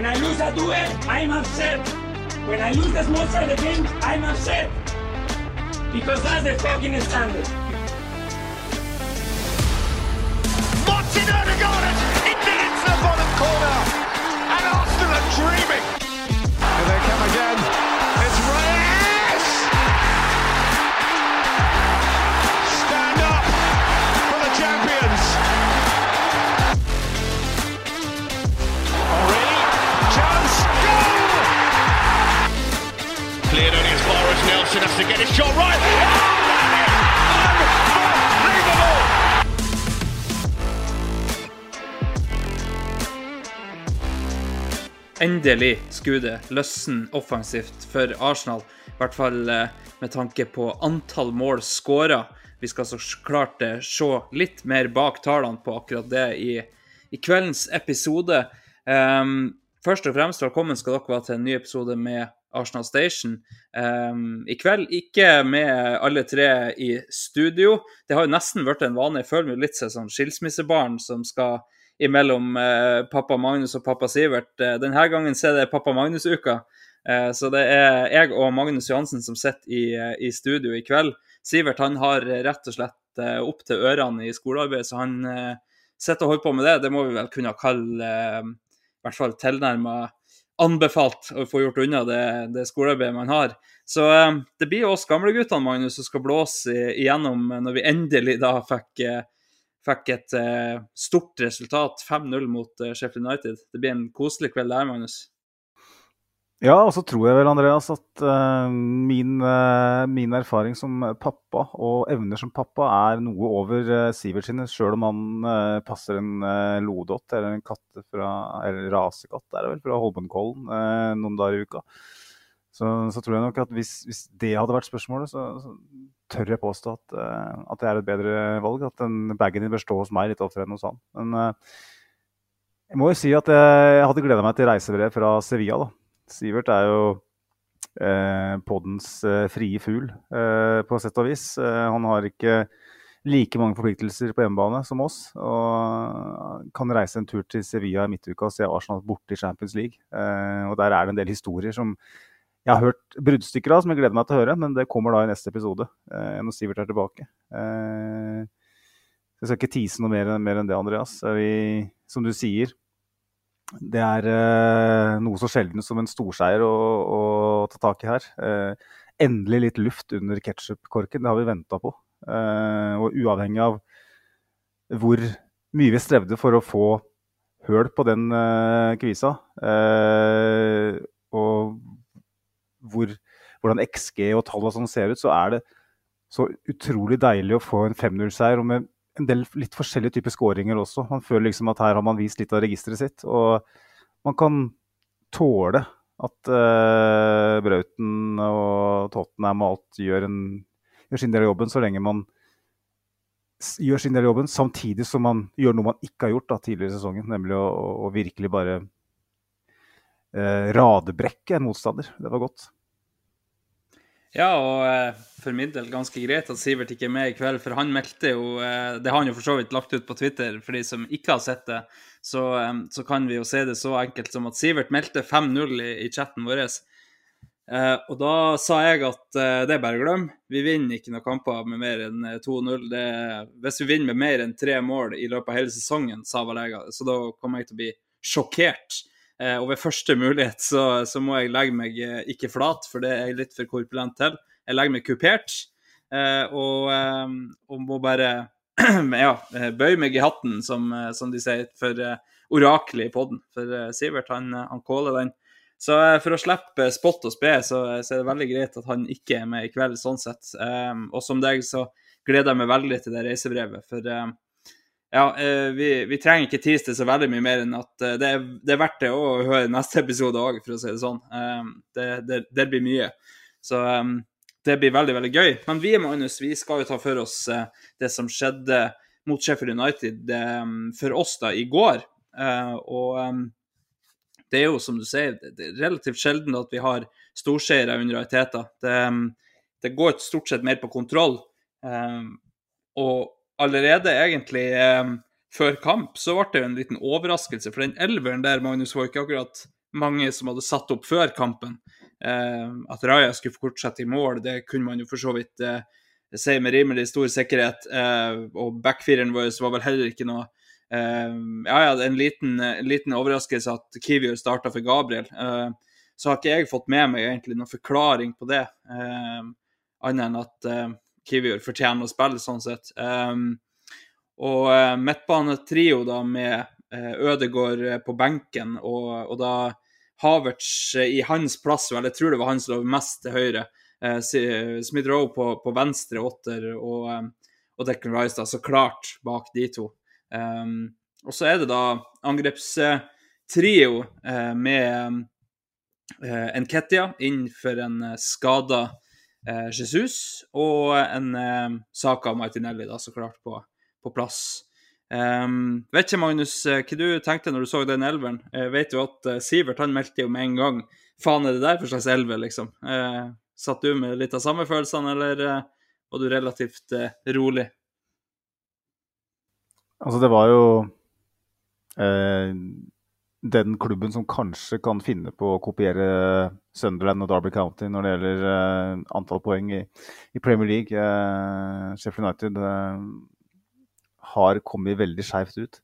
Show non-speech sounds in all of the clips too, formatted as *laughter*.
When I lose a duel, I'm upset. When I lose the small side game, I'm upset. Because that's the fucking standard. Martin Odegaard into into the bottom corner. And Arsenal are dreaming. As Nelson has to get his shot right. Endelig skulle det løsne offensivt for Arsenal. I hvert fall eh, med tanke på antall mål skåra. Vi skal så klart eh, se litt mer bak tallene på akkurat det i, i kveldens episode. Um, først og fremst velkommen skal dere være til en ny episode med Arsenal Station. um, I kveld ikke med alle tre i studio. Det har jo nesten blitt en vane. Jeg føler meg litt som skilsmissebarn som skal imellom uh, pappa Magnus og pappa Sivert. Uh, denne gangen er det pappa Magnus-uka. Uh, så det er jeg og Magnus Johansen som sitter i, i studio i kveld. Sivert han har rett og slett opp til ørene i skolearbeid, så han sitter og holder på med det. Det må vi vel kunne kalle i hvert fall tilnærma anbefalt å få gjort unna det, det skolearbeidet man har. Så eh, det blir oss gamleguttene Magnus, som skal blåse igjennom eh, når vi endelig da fikk eh, fikk et stort resultat, 5-0 mot Sheffield United. Det blir en koselig kveld der, Magnus. Ja, og så tror jeg vel, Andreas, at uh, min, uh, min erfaring som pappa og evner som pappa er noe over uh, Sivert sine, sjøl om han passer en lodott eller en katte fra Eller rasekatt, er det vel, fra Holmenkollen noen dager i uka. Så, så tror jeg nok at hvis, hvis det hadde vært spørsmålet, så, så tør jeg påstå at, at det er et bedre valg. At den bagen din bør stå hos meg litt oftere enn hos han. Men jeg må jo si at jeg hadde gleda meg til reisebrev fra Sevilla, da. Sivert er jo eh, poddens eh, frie fugl, eh, på sett og vis. Eh, han har ikke like mange forpliktelser på hjemmebane som oss. Og kan reise en tur til Sevilla i midtuka og se Arsenal borte i Champions League. Eh, og der er det en del historier som jeg har hørt bruddstykker av, som jeg gleder meg til å høre. Men det kommer da i neste episode, eh, når Sivert er tilbake. Jeg skal ikke tise noe mer, mer enn det, Andreas. Vi, som du sier, det er eh, noe så sjelden som en storseier å, å ta tak i her. Eh, endelig litt luft under ketsjupkorken. Det har vi venta på. Eh, og uavhengig av hvor mye vi strevde for å få høl på den eh, kvisa, eh, og hvor, hvordan XG og tall og sånn ser ut, så er det så utrolig deilig å få en 5-0-seier. og med en del litt forskjellige typer skåringer også. Man føler liksom at her har man vist litt av registeret sitt. Og man kan tåle at uh, Brauten og Tottenham og alt gjør, en, gjør sin del av jobben, så lenge man gjør sin del av jobben, samtidig som man gjør noe man ikke har gjort da, tidligere i sesongen, nemlig å, å virkelig bare uh, radebrekke en motstander. Det var godt. Ja, og eh, for min del ganske greit at Sivert ikke er med i kveld, for han meldte jo eh, Det har han jo for så vidt lagt ut på Twitter, for de som ikke har sett det. Så, eh, så kan vi jo se det så enkelt som at Sivert meldte 5-0 i, i chatten vår. Og da sa jeg at det er bare å glemme. Vi vinner ikke noen kamper med mer enn eh, 2-0. Hvis vi vinner med mer enn tre mål i løpet av hele sesongen, sa vel jeg. Så da kommer jeg til å bli sjokkert. Eh, og ved første mulighet så, så må jeg legge meg eh, ikke flat, for det er jeg litt for korpulent til. Jeg legger meg kupert eh, og, og må bare *clears throat* ja, bøye meg i hatten, som, som de sier, for oraklet i poden. For Sivert, han, han kåler den. Så for å slippe spott og spe, så, så er det veldig greit at han ikke er med i kveld, sånn sett. Og som deg så gleder jeg meg veldig til det reisebrevet, for ja, eh, vi, vi, trenger ikke tease det så veldig mye mer enn at eh, det er, det er verdt det å høre neste *laughs* episode òg, for å si det sånn. Um, det, det, det, blir mye. Så det blir veldig, veldig gøy. Men vi Magnus, vi skal jo ta for oss det som skjedde mot Sheffield United for oss da i går. Og det er jo, som du sier, det er relativt sjelden at vi har storseiere under Ariteta. Det, det, går stort sett mer på kontroll. og allerede egentlig eh, før kamp så ble det jo en liten overraskelse. For den elveren der, Magnus, var ikke akkurat mange som hadde satt opp før kampen. Eh, at Raja skulle fortsette i mål, det kunne man jo for så vidt eh, si med rimelig stor sikkerhet. Eh, og backfireren vår var vel heller ikke noe eh, Ja, ja, en liten, en liten overraskelse at Kivior starta for Gabriel. Eh, så har ikke jeg fått med meg egentlig noen forklaring på det, annet enn at Kivior fortjener å spille, sånn sett. Um, og uh, midtbanetrio da med uh, Ødegaard eh, på benken, og, og da Havertz i hans plass, vel, jeg tror det var han som lå mest til høyre. Uh, Smith-Roe på, på, venstre åtter og, um, og Declan Rice da, så klart bak de to. Um, og så er det da angrepstrio med Nketia inn for en skada eh, Jesus og en eh, Saka Martinelli, da, så klart, på, på plass. Um, vet ikke, Magnus, eh, hva du tenkte når du så den elveren? Jeg vet jo at uh, Sivert han meldte jo med en gang Faen, er det der for slags elver, liksom? Uh, satt du med litt av samme følelsene, eller uh, var du relativt rolig? Altså, det var jo den klubben som kanskje kan finne på å kopiere Sunderland og Derby County når det gjelder uh, antall poeng i, i Premier League. Uh, Sheffield United uh, har kommet veldig skeivt ut.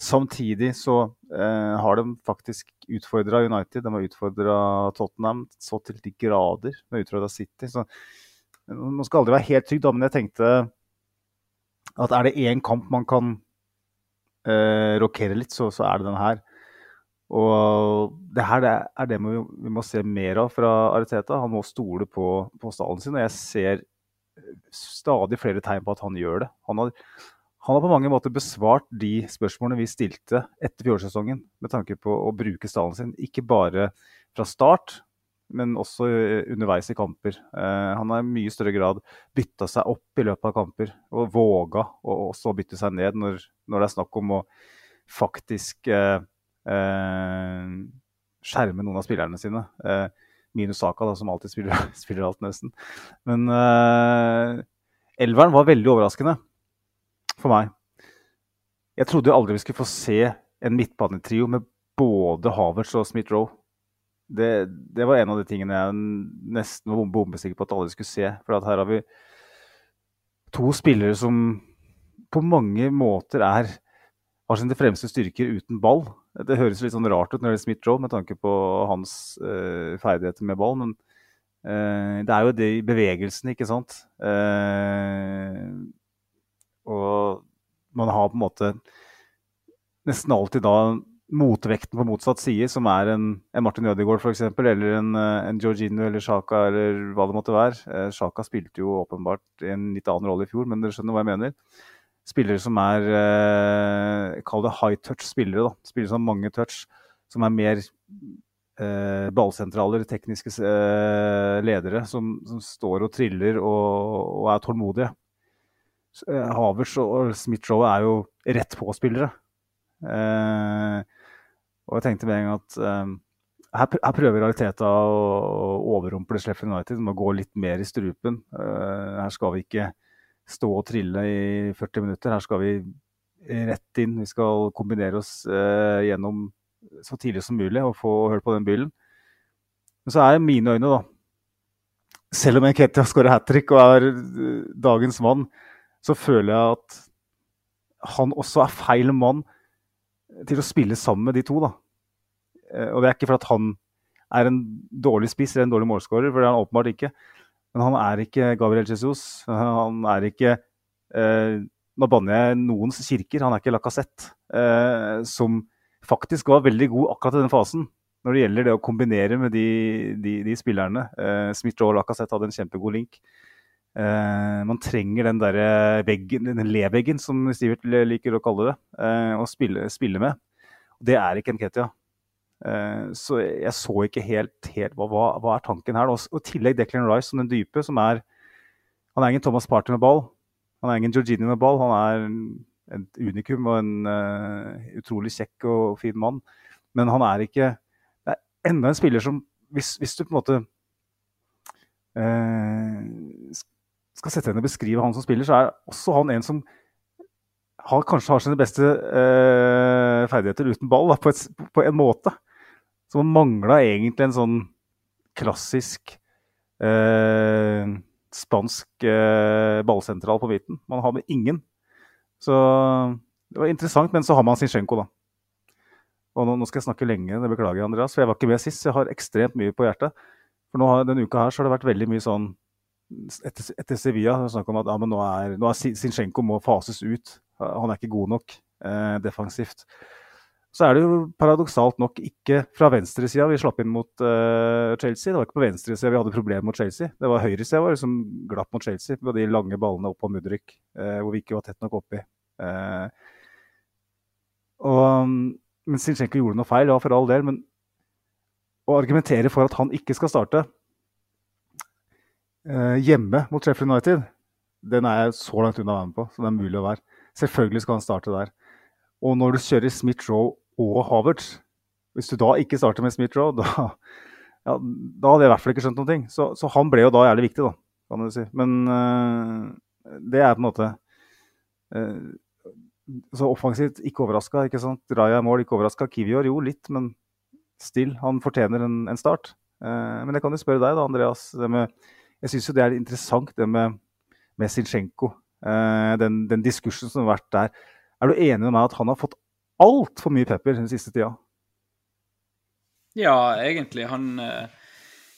Samtidig så har de faktisk utfordra United. De har utfordra Tottenham så til de grader. De har utfordra City. Så man skal aldri være helt trygg, da, men jeg tenkte at er det én kamp man kan rokere litt, så, så er det den her. Og det her det er det vi, må se mer av fra Ariteta. Han må stole på, på stallen sin. Og jeg ser stadig flere tegn på at han gjør det. Han har, han har på mange måter besvart de spørsmålene vi stilte etter fjorårssesongen med tanke på å bruke stallen sin. Ikke bare fra start, men også underveis i kamper. Eh, han har i mye større grad bytta seg opp i løpet av kamper og våga å også bytte seg ned når, når det er snakk om å faktisk eh, Eh, skjerme noen av spillerne sine. Eh, minus Saka, da, som alltid spiller, *laughs* spiller alt, nesten. Men eh, elveren var veldig overraskende for meg. Jeg trodde aldri vi skulle få se en midtbanetrio med både Havertz og Smith-Roe. Det, det, var en av de tingene jeg nesten var bombesikker på at alle skulle se. For her har vi to spillere som på mange måter er, har sine fremste styrker uten ball. Det høres litt sånn rart ut når det er Smith-Joe med tanke på hans uh, ferdigheter med ball, men uh, det er jo det i bevegelsen, ikke sant. Uh, og man har på en måte nesten alltid da motvekten på motsatt side, som er en, en Martin Ødegaard f.eks., eller en, en Georgino eller Sjaka eller hva det måtte være. Sjaka spilte jo åpenbart en litt annen rolle i fjor, men dere skjønner hva jeg mener spillere som er eh, Kall det high touch-spillere. da, Spillere som har mange touch, som er mer eh, ballsentraler, tekniske eh, ledere, som, som, står og triller og, og er tålmodige. Eh, Havers og Smith-Roe er jo rett på-spillere. Eh, og jeg tenkte med en gang at eh, her, her, prøver Realiteta å, å overrumple Sheffield United med å gå litt mer i strupen. her skal vi ikke stå og trille i 40 minutter. Her skal vi rett inn. Vi skal kombinere oss eh, gjennom så tidlig som mulig og få hørt på den byllen. Men så er mine øyne, da Selv om Nketia skårer hat trick og er eh, dagens mann, så føler jeg at han også er feil mann til å spille sammen med de to. da. Eh, og det er ikke for at han er en dårlig spiss eller en dårlig målskårer, for det er han åpenbart ikke. Men han er ikke Gabriel Jesus. Han er ikke eh, Nå banner jeg noens kirker. Han er ikke Lacassette, eh, som faktisk var veldig god akkurat i den fasen. Når det gjelder det å kombinere med de, de, de spillerne. Eh, Smith og Lacassette hadde en kjempegod link. eh, Man trenger den derre veggen, den leveggen, som Stivert liker å kalle det, eh, å spille, spille med. Det er ikke Nketia. Eh, så jeg så ikke helt, helt hva, hva, er tanken her. Og i tillegg Declan Rice som den dype, som er Han er ingen Thomas Party med ball. Han er ingen Georgini med ball. Han er et unikum og en uh, utrolig kjekk og fin mann. Men han er ikke Det er enda en spiller som Hvis, hvis du på en måte uh, skal sette henne og beskrive han som spiller, så er også han en som har, kanskje har sine beste uh, ferdigheter uten ball, da, på, et, på, en måte. Så man mangla egentlig en sånn klassisk spansk ballsentral på midten. Man har med ingen. Så det var interessant, men så har man Zinchenko, da. Og nå, nå, skal jeg snakke lenge, det beklager jeg, Andreas, for jeg var ikke med sist. Jeg har ekstremt mye på hjertet. For nå har, denne uka her så har det vært veldig mye sånn Etter, etter Sevilla snakk om at ja, nå er, nå er Zinchenko må fases ut. Han er ikke god nok eh, defensivt. Så er det jo paradoksalt nok ikke fra venstresida vi slapp inn mot uh, Chelsea. Det var ikke på venstresida vi hadde problemer mot Chelsea. Det var høyresida vår som glapp mot Chelsea med de lange ballene opp på Mudrik, uh, hvor vi ikke var tett nok oppi. Uh, og, men Zinchenko gjorde noe feil, ja, for all del. Men å argumentere for at han ikke skal starte hjemme mot Sheffield United, den er jeg så langt unna å være med på så det er mulig å være. Selvfølgelig skal han starte der. Og når du kjører Smith-Roe og Havertz, hvis du da ikke starter med Smith-Roe, *laughs* da, ja, da hadde jeg i hvert fall ikke skjønt noen ting. Så, så, han ble jo da jævlig viktig, da, kan du si. Men uh, det er på en måte uh, Så offensivt ikke overraska, ikke sant. Raja mål, ikke overraska. Kivior jo litt, men still. Han fortjener en, en start. Uh, men jeg kan jo spørre deg, da, Andreas. Med, jeg syns jo det er interessant, det med, med Zinchenko. den, den diskursen som har vært der. Er du enig med meg at han har fått altfor mye pepper den siste tida? Ja, egentlig. Han eh,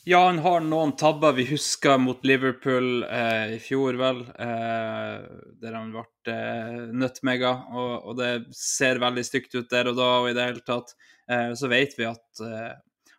Ja, han har noen tabber vi husker mot Liverpool eh, i fjor, vel. Eh, der han ble eh, nøttmega, og, og, det ser veldig stygt ut der og da og i det hele tatt. Eh, så vet vi at, eh,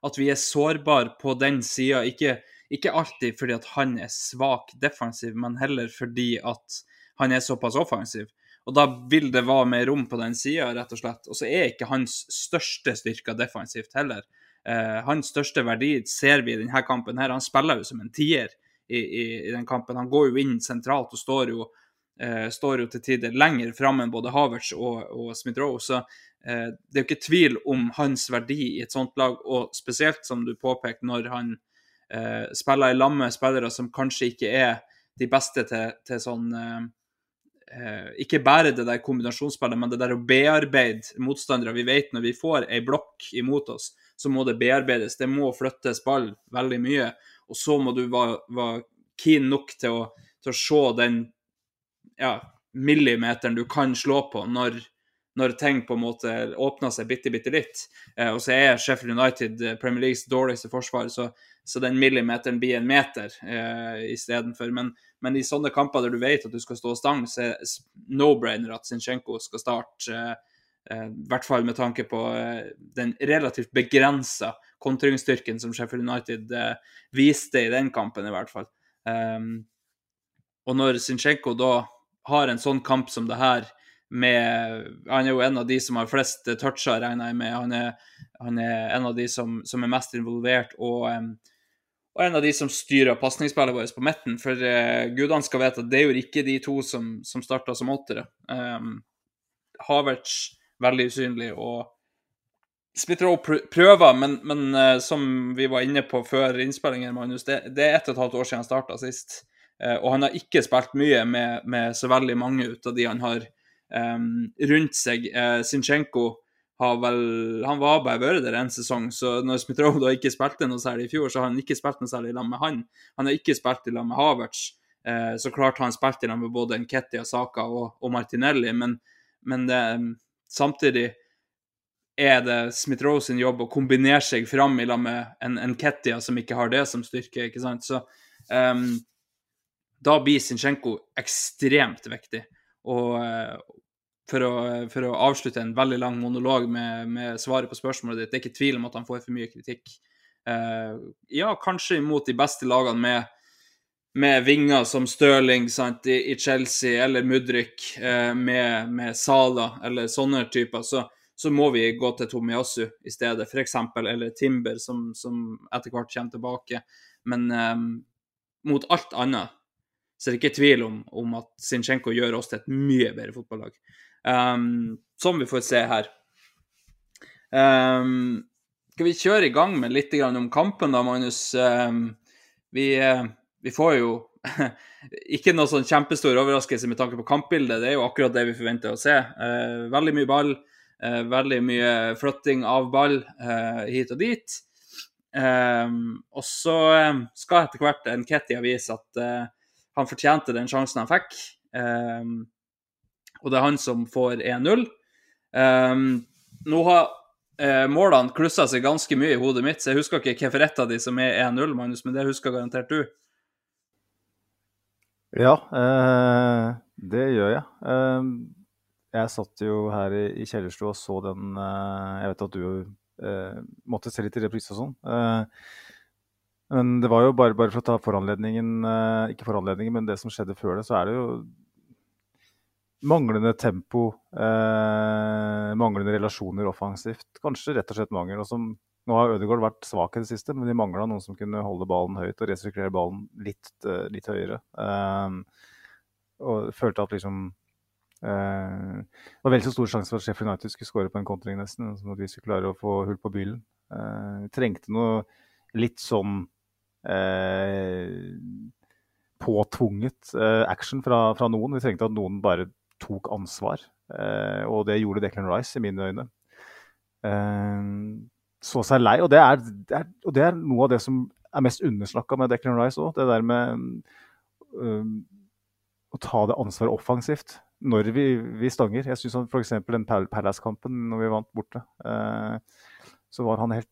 at vi er sårbare på den sida. Ikke, ikke alltid fordi at han er svak defensiv, men heller fordi at han er såpass offensiv. Og da vil det være mer rom på den sida, rett og slett. Og så er ikke hans største styrke defensivt heller. Eh, hans største verdi ser vi i denne kampen. her. Han spiller jo som en tier i, i, i den kampen. Han går jo inn sentralt og står jo, eh, står jo til tider lenger fram enn både Havertz og, og Smith-Roe. Så eh, det er jo ikke tvil om hans verdi i et sånt lag, og spesielt som du påpekte, når han eh, spiller i lag med spillere som kanskje ikke er de beste til, til sånn eh, ikke bare det der kombinasjonsspillet, men det der å bearbeide motstandere. Vi vet når vi får ei blokk imot oss, så må det bearbeides. Det må flyttes ball veldig mye. Og så må du være, være keen nok til å, til å se den ja, millimeteren du kan slå på når, når ting på en måte åpner seg bitte, bitte litt. Eh, og så er Sheffield United eh, Premier Leagues dårligste forsvar, så, så den millimeteren blir en meter eh, istedenfor. Men, men i sånne kamper der du vet at du skal stå stang, så er det no-brainer at Zinchenko skal starte. Eh, eh, I hvert fall med tanke på eh, den relativt begrensa kontringsstyrken som Sheffield United viste i den kampen, i hvert fall. Um, og når Zinchenko da har en sånn kamp som det her, med Han er jo en av de som har flest toucher, regner jeg med. Han er, han er en av de som, som er mest involvert. og um, og en av de som styrer pasningsspillet vårt på midten. For uh, gudene skal vite at det er jo ikke de to som, som starta som åttere. Um, Havertz veldig usynlig, og Smith-Roe prøver, men, men uh, som vi var inne på før innspillingen, Magnus, det, det er ett og et halvt år siden han starta sist. Uh, og han har ikke spilt mye med, med, så veldig mange ut av de han har um, rundt seg. Uh, Zinchenko har vel Han var bare vært der en sesong, så når Smith-Rowe da ikke spilte noe særlig i fjor, så har han ikke spilt noe særlig i lag med han. Han har ikke spilt i lag med Havertz. Eh, så klart har han spilt i lag med både Nketia, Saka og, og Martinelli, men, men det, samtidig er det Smith-Rowe sin jobb å kombinere seg fram i lag med en Nketia som ikke har det som styrke. ikke sant? Så um, da blir Sinchenko ekstremt viktig. Og, for å, for å, avslutte en veldig lang monolog med, med, svaret på spørsmålet ditt, det er ikke tvil om at han får for mye kritikk. Uh, ja, kanskje imot de beste lagene med med vinger som Stirling sant, i, i Chelsea, eller Mudrik uh, med, med Sala, eller sånne typer, så, så må vi gå til Tomiyasu i stedet, f.eks., eller Timber, som, som etter hvert kommer tilbake. Men um, mot alt annet så er det ikke tvil om, om at Zinchenko gjør oss til et mye bedre fotballag. Um, som vi får se her. Um, skal vi kjøre i gang med litt om kampen, da, Magnus? Um, vi, uh, vi, får jo *laughs* ikke noe sånn kjempestor overraskelse med tanke på kampbildet. Det er jo akkurat det vi forventer å se. Uh, veldig mye ball, uh, veldig mye flytting av ball hit og dit. og så skal etter hvert Nketia vise at han fortjente den sjansen han fikk. Um, og det er han som får 1-0. Um, nå har uh, målene klussa seg ganske mye i hodet mitt, så jeg husker ikke hvilken rett av de som er 1-0, Magnus, men det husker garantert du. Ja, uh, det gjør jeg. Uh, jeg satt jo her i, i kjellerstua og så den eh, Jeg vet at du måtte se litt i reprise og sånn. Men det var jo bare, bare for å ta foranledningen eh, Ikke foranledningen, men det som skjedde før det, så er det jo manglende tempo, eh, manglende relasjoner offensivt. Kanskje rett og slett mangel. Og som, nå har Ødegaard vært svak i det siste, men de mangla noen som kunne holde ballen høyt og resirkulere ballen litt, uh, litt høyere. Eh, og følte at liksom uh, Det var veldig så stor sjanse for at Sheffield United skulle skåre på en kontring, nesten. Som at vi skulle klare å få hull på bilen. Uh, trengte noe litt sånn Eh, påtvunget eh, action fra, fra, noen. Vi trengte at noen bare tok ansvar. Eh, og det gjorde Declan Rice, i mine øyne. så seg lei. Og det, er, det er, og det er noe av det som er mest underslakka med Declan Rice òg. Det der med um, å ta det ansvaret offensivt når vi, vi stanger. Jeg syns f.eks. den Palace-kampen når vi vant borte, uh, så var han helt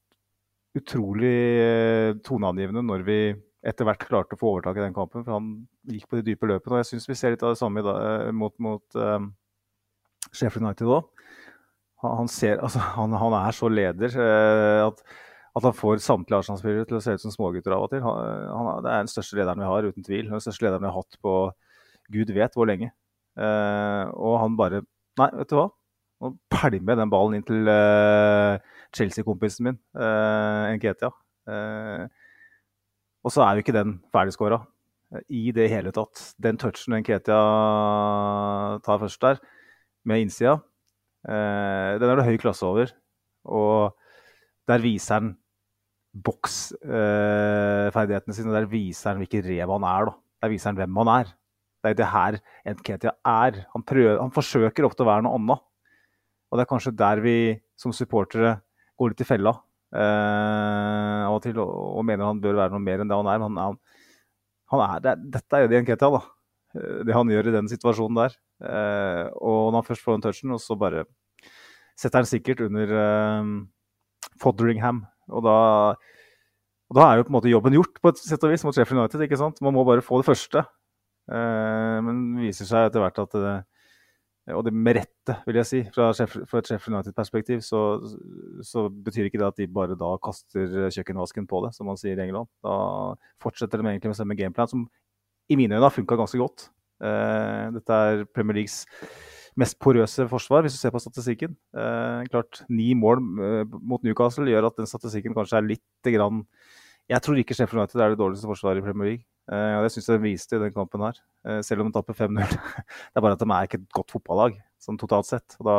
utrolig eh, toneangivende når vi etter hvert klarte å få overtak i den kampen. For han gikk på de dype løpene. Og jeg syns vi ser litt av det samme eh, mot, mot um, Sheffield United òg. Han, altså, han, han, er så leder uh, at, at, han får samtlige Arsenal-spillere til å se ut som smågutter av og til. Han, det er den største lederen vi har, uten tvil. Den største lederen vi har hatt på gud vet hvor lenge. Uh, og han bare Nei, vet du hva? Nå pælmer den ballen inn til uh, Chelsea-kompisen min, uh, Nketia. Uh, og så er jo ikke den ferdigskåra i det hele tatt. Den touchen Nketia tar først der, med innsida, uh, den er det høy klasse over. Og der viser han boksferdighetene sine, og der viser han hvilken rev han er. da. Der viser han hvem han er. Det er det her Nketia er. Han, prøver, han forsøker ofte å være noe annet. Og det er kanskje der vi som supportere går litt i fella av og til og, mener han bør være noe mer enn det han er. Han, han, han er det, dette er jo det Nketia, da. Eh, det han gjør i den situasjonen der. Uh, og når han først får den touchen, og så bare setter han sikkert under uh, Fodderingham. Og da, og da, er jo på en måte jobben gjort, på et sett og vis, mot Sheffield United. ikke sant? Man må bare få det første. Uh, men det viser seg etter hvert at det, og det med rette, vil jeg si. Fra, fra et Sheffield United-perspektiv så, så, betyr ikke det at de bare da kaster kjøkkenvasken på det, som man sier i England. Da fortsetter de egentlig med samme gameplan, som i mine øyne har funka ganske godt. Uh, dette er Premier Leagues mest porøse forsvar, hvis du ser på statistikken. Uh, klart, Ni mål uh, mot Newcastle gjør at den statistikken kanskje er litt grann Jeg tror ikke Sheffield United er det dårligste forsvaret i Premier League. Uh, og Det syns jeg de viste i den kampen her, uh, selv om de tapper 5-0. *laughs* det er bare at de er ikke et godt fotballag sånn totalt sett. og Da,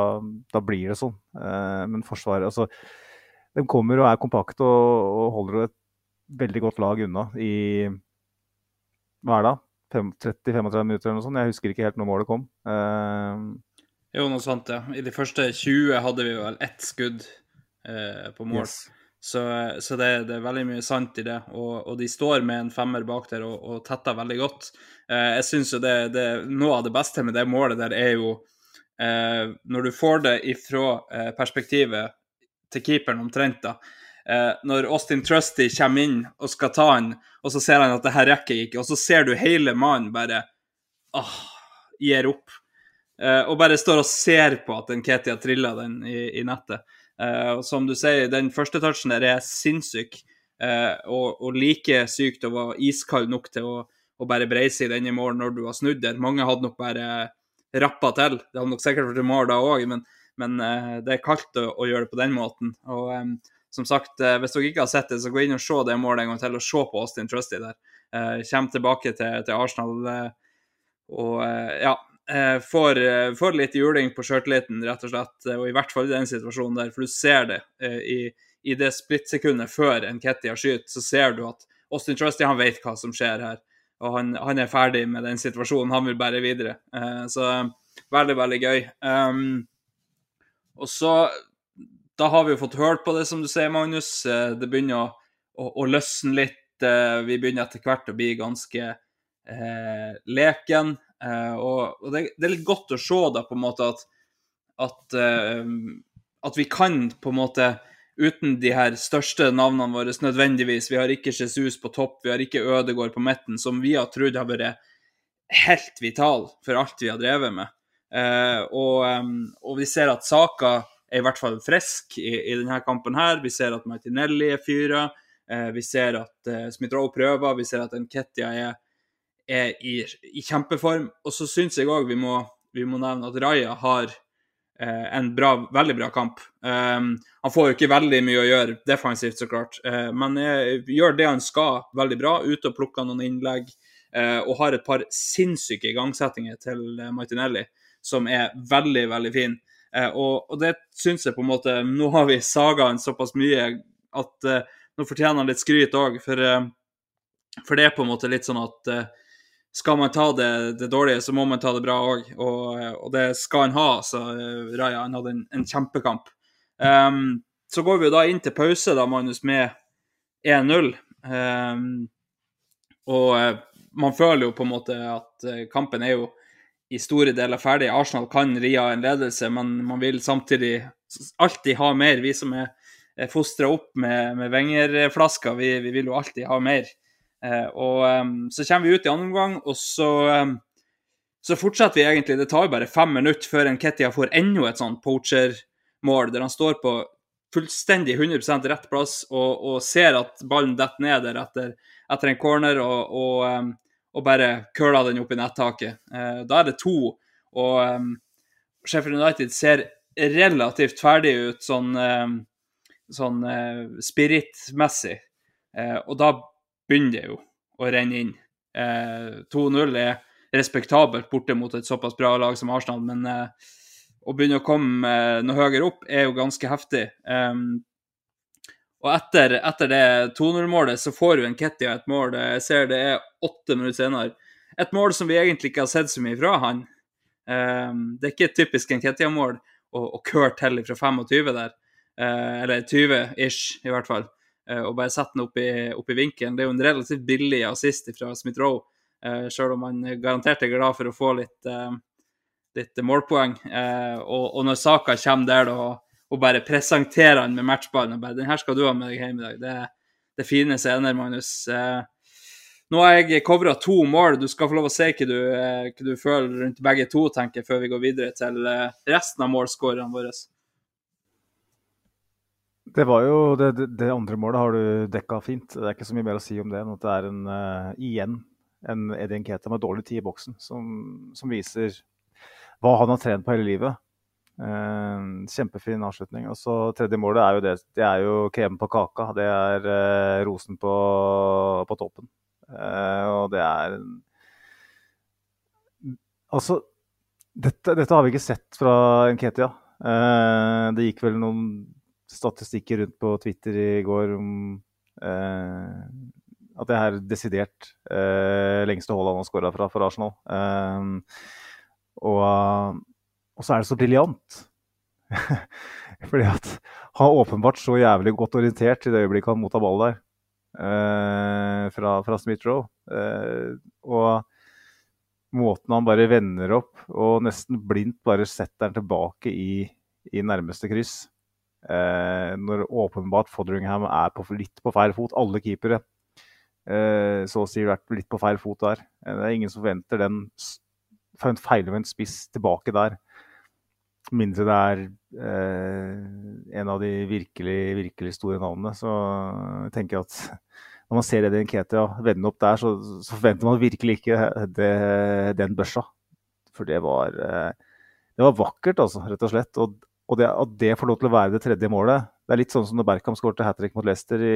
da blir det sånn. Uh, men Forsvaret altså, De kommer og er kompakte og, og holder et veldig godt lag unna i hva er det, 30-35 minutter eller noe sånt. Jeg husker ikke helt når målet kom. jo, noe sånt, ja. I de første 20 hadde vi vel ett skudd på mål. Yes. Så, så det, det, er veldig mye sant i det. Og, og de står med en femmer bak der og, og tetter veldig godt. Eh, jeg syns jo det, det, Noe av det beste med det målet der er jo eh, når du får det ifra eh, perspektivet til keeperen omtrent, da. Eh, når Austin Trusty kommer inn og skal ta han, og så ser han at det her rekker ikke, og så ser du hele mannen bare åh, gir opp. Eh, og bare står og ser på at en har trilla den i, i nettet. Uh, som du sier, den første touchen der er sinnssyk. Uh, og, og, like sykt å være iskald nok til å, å bare breise i den i mål når du har snudd der. Mange hadde nok bare rappa til. Det hadde nok sikkert vært mål da òg, men, men uh, det er kaldt å, å, gjøre det på den måten. Og um, som sagt, hvis dere ikke har sett det, så gå inn og se det målet en gang til, og se på Austin Trusty der. Kommer tilbake til, til Arsenal og ja, får, får, litt juling på sjøltilliten, rett og slett. Og i hvert fall i den situasjonen der, for du ser det i, i det splittsekundet før en Ketty har skyter, så ser du at Austin Trusty han vet hva som skjer her og han, han, er ferdig med den situasjonen. Han vil bare videre. Eh, så veldig, veldig gøy. Um, og så Da har vi jo fått hørt på det, som du sier, Magnus. Det begynner å, å, å løsne litt. Vi begynner etter hvert å bli ganske leken. Og, og det, det, er litt godt å se da, på en måte at, at, at vi kan på en måte uten de her største navnene våre nødvendigvis. Vi har ikke Jesus på topp, vi har ikke Ødegård på midten, som vi har trodd har vært helt vital for alt vi har drevet med. Eh, og, um, og, vi ser at Saka er i hvert fall frisk i, i denne kampen her. Vi ser at Martinelli er fyra. Eh, vi ser at eh, Smith-Roe prøver. Vi ser at Nketia er, er i, i, kjempeform. Og så syns jeg òg vi, vi, må nevne at Raja har Eh, en bra, veldig bra kamp. Um, han får jo ikke veldig mye å gjøre defensivt, så klart, uh, men uh, gjør det han skal veldig bra. Ute og plukker noen innlegg uh, og har et par sinnssyke igangsettinger til Martinelli som er veldig, veldig fin. Og, og, det syns jeg på en måte Nå har vi saga han såpass mye at nå fortjener han litt skryt òg, for, for, det er på en måte litt sånn at skal man ta det, det, dårlige, så må man ta det bra òg. Og, og, det skal han ha. Så uh, Raja han hadde en, en kjempekamp. Um, så går vi da inn til pause, da, Magnus, med 1-0. Um, ehm, og uh, man føler jo på en måte at uh, kampen er jo i store deler ferdig. Arsenal kan ri av en ledelse, men man vil samtidig alltid ha mer. Vi som er fostra opp med, med Wenger-flasker, vi, vi, vil jo alltid ha mer. Eh, og Så kommer vi ut i andre omgang, og så, så fortsetter vi egentlig. Det tar bare fem minutter før en Kettia får enda et sånt poacher-mål, der han står på fullstendig 100% rett plass og, og, ser at ballen detter ned der etter, etter en corner, og, og, og bare curler den opp i nettaket. Uh, da er det to, og Sheffield United ser relativt ferdig ut sånn, sånn uh, spiritmessig. Og da begynner det jo å renne inn. Eh, 2-0 er respektabelt borte mot et såpass bra lag som Arsenal, men eh, å begynne å komme eh, noe høyere opp er jo ganske heftig. Um, og etter, etter det 2-0-målet så får jo en Kettia et mål. Jeg ser det er åtte minutter senere. Et mål som vi egentlig ikke har sett så mye fra han. Um, det er ikke et typisk en Kettia-mål å, å køre til fra 25 der. Eller 20-ish, i hvert fall. Eh, og bare sette den opp i, opp i, vinkelen. Det er jo en relativt billig assist fra Smith-Roe, eh, selv om han garantert er glad for å få litt, eh, litt målpoeng. Og, og, når saka kommer der da, og bare presenterer han med matchballen og bare 'Den her skal du ha med deg hjem i dag', det, det fine scener, Magnus. Nå har jeg covra to mål. Du skal få lov å se hva du, hva du føler rundt begge to, tenker jeg, før vi går videre til resten av målskårerne våre. Det var jo det, det, andre målet har du dekka fint. Det er ikke så mye mer å si om det enn at det er en, uh, igjen en Eddie Nketa med dårlig tid i boksen, som, som, viser hva han har trent på hele livet. Uh, kjempefin avslutning. Og så tredje målet er jo det. Det er jo kremen på kaka. Det er uh, rosen på, på toppen. og det er Altså, dette, dette, har vi ikke sett fra Nketia. det gikk vel noen statistikker rundt på Twitter i går om eh, at det er desidert eh, lengste Haaland har skåra fra for Arsenal. Eh, og, og, så er det så briljant. *laughs* Fordi at han er åpenbart så jævlig godt orientert i det øyeblikket han mottar ball der. Eh, fra, fra Smith-Roe. Eh, og måten han bare vender opp og nesten blindt bare setter den tilbake i, i nærmeste kryss. Eh, når åpenbart Fodringham er på, litt på feil fot. Alle keepere eh, så å si vært litt på feil fot der. Eh, det er ingen som forventer den feilvendt spiss tilbake der. Mindre det er eh, en av de virkelig, virkelig store navnene. Så jeg tenker at når man ser Edin Ketia vende opp der, så, så forventer man virkelig ikke det, den børsa. For det var, eh, det var vakkert, altså, rett og slett. Og, og det, at det får lov til å være det tredje målet Det er litt sånn som når Berkham skåret hat trick mot Leicester i,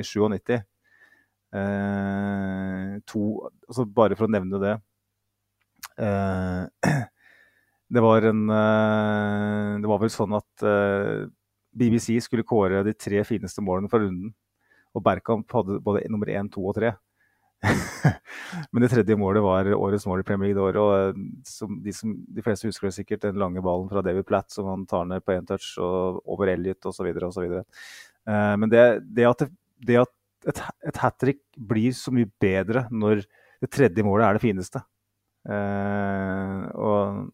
i 97. Eh, to, altså bare for å nevne det. Eh, *clears throat* det var en eh, Det var vel sånn at eh, BBC skulle kåre de tre fineste målene fra runden. Og Berkamp hadde både nummer én, to og tre. *laughs* Men det tredje målet var årets mål i Premier League det året. Og som de, som, de, fleste husker det sikkert den lange ballen fra David Platt som han tar ned på én touch og over Elliot osv. osv. Uh, men det, det, at, det at et, et hat trick blir så mye bedre når det tredje målet er det fineste. Uh, og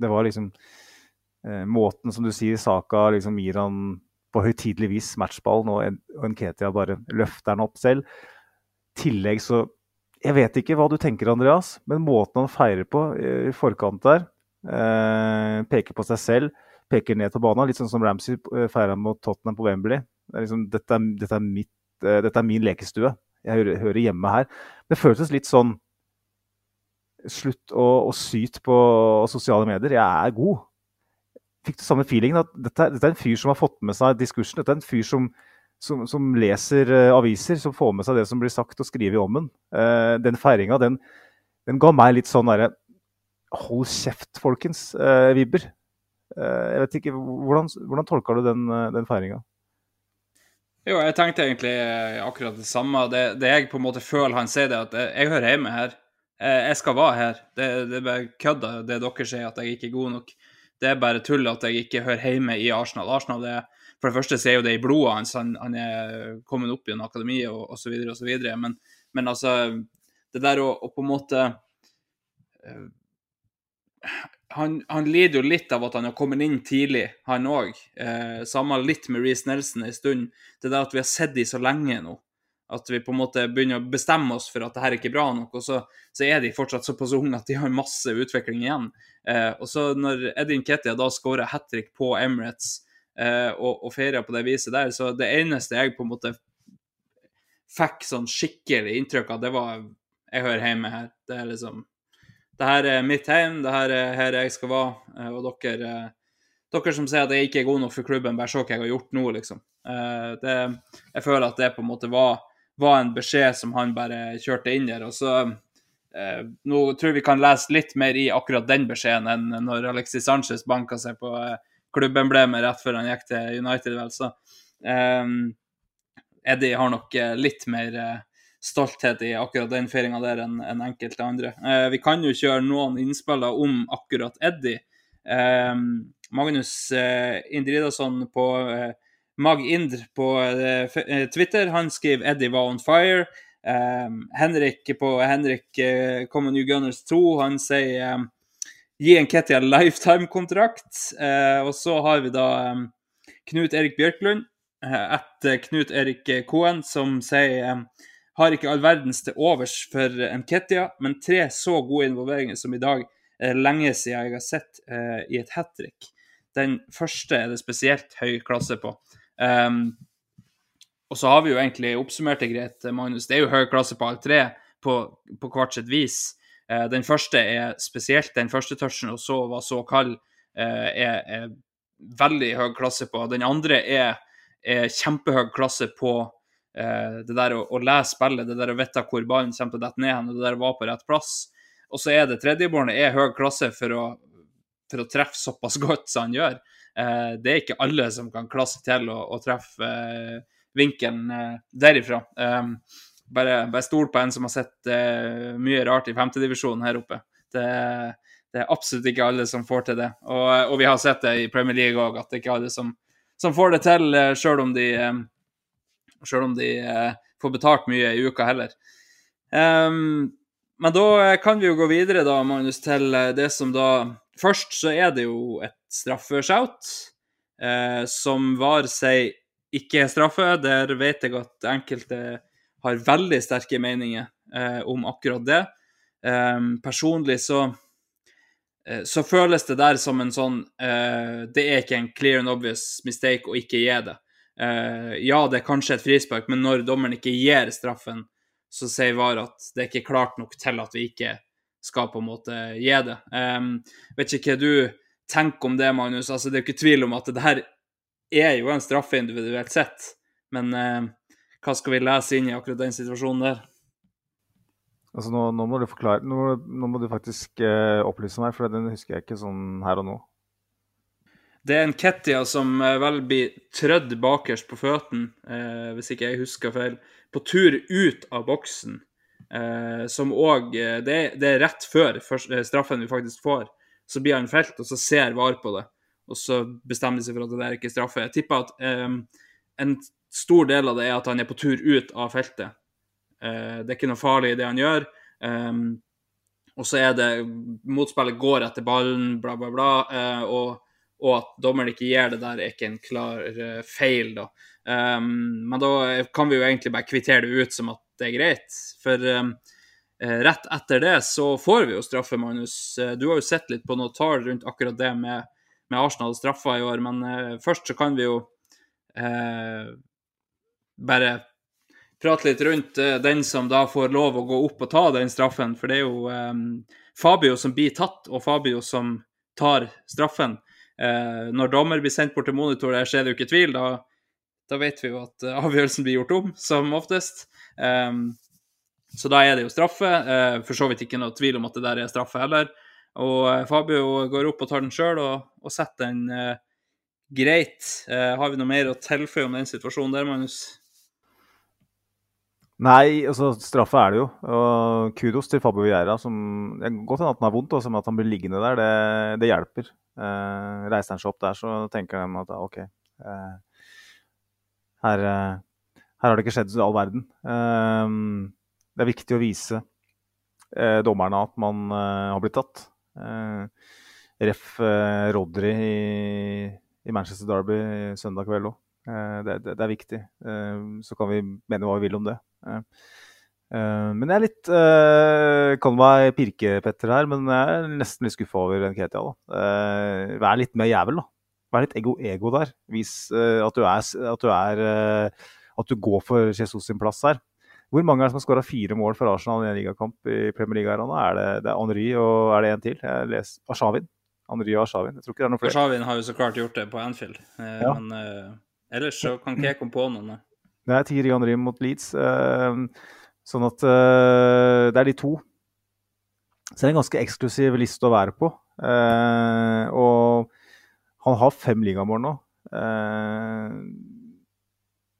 det var liksom uh, Måten som du sier Saka liksom gir han på høytidelig vis matchballen, og, og Nketia bare løfter den opp selv. Tillegg så Jeg vet ikke hva du tenker, Andreas, men måten han feirer på i forkant der eh, Peker på seg selv, peker ned på banen, litt sånn som Ramsey eh, feira mot Tottenham på Wembley. Det er liksom, dette, er, dette, er mitt, eh, dette, er, min lekestue. Jeg hører, hører, hjemme her. Det føltes litt sånn Slutt å, å syte på sosiale medier. Jeg er god fikk du samme feelingen at dette, dette, er en fyr som har fått med seg diskursen. Dette er en fyr som, som, som leser uh, aviser, som får med seg det som blir sagt og skriver om den. Uh, den feiringa, den, den, ga meg litt sånn derre Hold kjeft, folkens, vibber. jeg vet ikke, Hvordan, hvordan tolka du den, den feiringa? Jo, jeg tenkte egentlig akkurat det samme. Det, det, jeg på en måte føler han sier, det at jeg, jeg hører hjemme her. Jeg skal være her. Det, det er bare kødda, det dere sier, at jeg ikke er god nok det er bare tull at jeg ikke hører hjemme i Arsenal. Arsenal er, For det første så er jo det i blodet hans. Han, han, er kommet opp gjennom akademiet og osv. osv. Men, men altså Det der å, å på en måte uh, han, han, lider jo litt av at han har kommet inn tidlig, han òg. Eh, samme litt med Reece Nelson en stund. Det der at vi har sett dem så lenge nå. At vi på en måte begynner å bestemme oss for at det her er ikke bra nok. Og så, så er de fortsatt såpass unge at de har masse utvikling igjen. Eh, og så når Edin Ketia da skårer hat trick på Emirates og, og feira på det viset der, så det eneste jeg på en måte fikk sånn skikkelig inntrykk av, det var Jeg hører hjemme her. Det er liksom Det her er mitt hjem, det her er her jeg skal være. Eh, og dere eh, dere som sier at jeg ikke er god nok for klubben, bare se hva jeg har gjort nå, liksom. Eh, det, jeg føler at det på en måte var, var en beskjed som han bare kjørte inn der. Og så Eh, nå tror jeg vi kan lese litt mer i akkurat den beskjeden enn når Alexis Sanchez banka seg på eh, klubbemblemet rett før han gikk til United, vel. Så eh, Eddie har nok eh, litt mer eh, stolthet i akkurat den feiringa der enn en enkelte andre. Eh, vi kan jo kjøre noen innspiller om akkurat Eddie. Magnus Indridason på Mag Indr på Twitter, han skriver 'Eddie var on fire'. Um, Henrik på Henrik uh, Common New Gunners 2 han sier um, gi en Ketty en lifetime-kontrakt. Uh, og så har vi da um, Knut Erik Bjørklund etter Knut Erik Koen, som sier har ikke all verdens til overs for Nketia, men tre så gode involveringer som i dag er lenge siden jeg har sett i et hat trick. Den første er det spesielt høy klasse på. Um, og så har vi jo egentlig oppsummert det greit, Magnus. Det er jo høy klasse på alle tre på, på hvert sitt vis. Eh, den første er spesielt den første touchen, og så var så kald, eh, er, er, veldig høy klasse på. Den andre er, er kjempehøy klasse på eh, det der å, å, lese spillet, det der å vite hvor ballen kommer til å dette ned, og det der å være på rett plass. Og så er det tredjebordet er høy klasse for å, for å treffe såpass *laughs* godt som han gjør. Det er ikke alle som kan klasse til å, å treffe vinkelen derifra. Bare, bare stol på en som har sett uh, mye rart i femtedivisjonen her oppe. Det, det, er absolutt ikke alle som får til det. Og, og vi har sett det i Premier League òg, at det ikke er alle som, som får det til, uh, sjøl om de, selv om de uh, får betalt mye i uka heller. Um, men da kan vi jo gå videre, da, Magnus, til det som da Først så er det jo et straffeshout, eh, som var seg ikke er straffe. Der vet jeg at enkelte har veldig sterke meninger eh, om akkurat det. Eh, personlig så, eh, så føles det der som en sånn uh, Det er ikke en clear and obvious mistake å ikke gi det. Eh, ja, det er kanskje et frispark, men når dommeren ikke gir straffen, så sier VAR at det er ikke klart nok til at vi ikke skal på en måte gi det. Um, vet ikke hva du tenker om det, Magnus. Altså, det er jo ikke tvil om at det her er jo en straffe individuelt sett, men hva skal vi lese inn i akkurat den situasjonen der? Altså nå, nå, må du forklare, nå, nå må du faktisk eh, opplyse meg, for den husker jeg ikke sånn her og nå. Det er en Kettia som eh, vel blir trødd bakerst på føttene, eh, hvis ikke jeg husker feil, på tur ut av boksen. Eh, som òg eh, det, det, er rett før straffen vi faktisk får. Så blir han felt, og så ser VAR på det. Og så bestemmer de seg for at det der ikke er straffe. Jeg tipper at en stor del av det er at han er på tur ut av feltet. Eh, det er ikke noe farlig i det han gjør. og så er det Motspillet går etter ballen, bla, bla, bla. og og at dommeren ikke gir det der, er ikke en klar uh, feil, da. Um, men da kan vi jo egentlig bare kvittere det ut som at det er greit. For um, rett etter det så får vi jo straffe, Magnus. Du har jo sett litt på noe tall rundt akkurat det med, med Arsenal straffa i år, men først så kan vi jo bare prate litt rundt den som da får lov å gå opp og ta den straffen. For det er jo um, Fabio som blir tatt, og Fabio som tar straffen. Eh, når dommer blir sendt bort til monitor, der er det jo ikke tvil. Da, da vet vi jo at eh, avgjørelsen blir gjort om, som oftest. Um, så da er det jo straffe. Uh, for så vidt ikke noe tvil om at det der er straffe heller. Og uh, Fabio går opp og tar den sjøl, og, og, setter den uh, greit. har vi noe mer å tilføye om den situasjonen der, Magnus? Nei, altså straffe er det jo. Og kudos til Fabio Vieira. som Godt hende at han har vondt, og som at han blir liggende der. Det, det hjelper. Eh, reiser han seg opp der, så tenker de at OK eh, her, eh, her, har det ikke skjedd all verden. Eh, det er viktig å vise eh, dommerne at man har blitt tatt. Ref. Rodry i, i, Manchester Derby søndag kveld òg. Det, det, det, er viktig. så kan vi mene hva vi vil om det. Uh, men jeg er litt uh, Kan være pirkepetter her, men jeg er nesten litt skuffa over Nketia. Uh, vær litt mer jævel, da. Vær litt ego, ego der. Vis uh, at du er, at du, er at du går for Jesus sin plass her. Hvor mange er det som har skåra fire mål for Arsenal i en ligakamp i Premier League her? Er det, det er Henry og er det en til? Jeg leser Arshavin. Henry og Arshavin. Jeg tror ikke det er noen flere. Arshavin har jo så klart gjort det på Anfield, ja. men ellers så kan ikke jeg komme på noen. Det er Thierry Andrim mot Leeds. Uh, Sånn at uh, det er de to. Så det er en ganske eksklusiv liste å være på. Uh, og han har fem ligamål nå.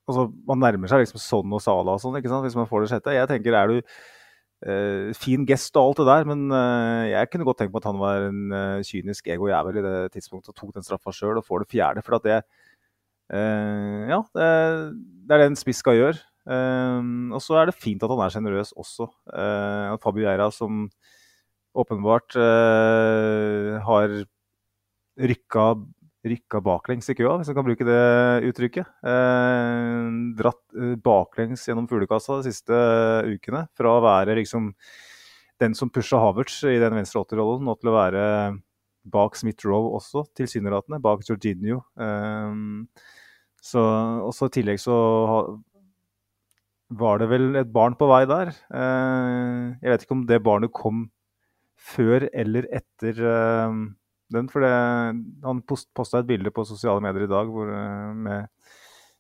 Altså, man nærmer seg liksom sånn og Sala og sånn, ikke sant? hvis man får det sjette. Jeg tenker, er du fin gest og alt det der, men jeg kunne godt tenkt meg at han var en kynisk ego-jævel i det tidspunktet og tok den straffa sjøl og får det fjerde. For at det Ja, det, det er det en spiss skal gjøre. Um, og så er det fint at han er sjenerøs også. Uh, Fabio Eira som åpenbart uh, har rykka, rykka, baklengs i køa, hvis jeg kan bruke det uttrykket. Uh, dratt baklengs gjennom fuglekassa de siste ukene. Fra å være liksom den som pusha Havertz i den venstre åtterrollen, nå til å være bak Smith Roe også, tilsynelatende. Bak Georginio. Um, så, også I tillegg så var det vel et barn på vei der. Eh, jeg vet ikke om det barnet kom før eller etter eh, den. For det, han posta et bilde på sosiale medier i dag hvor, eh, med,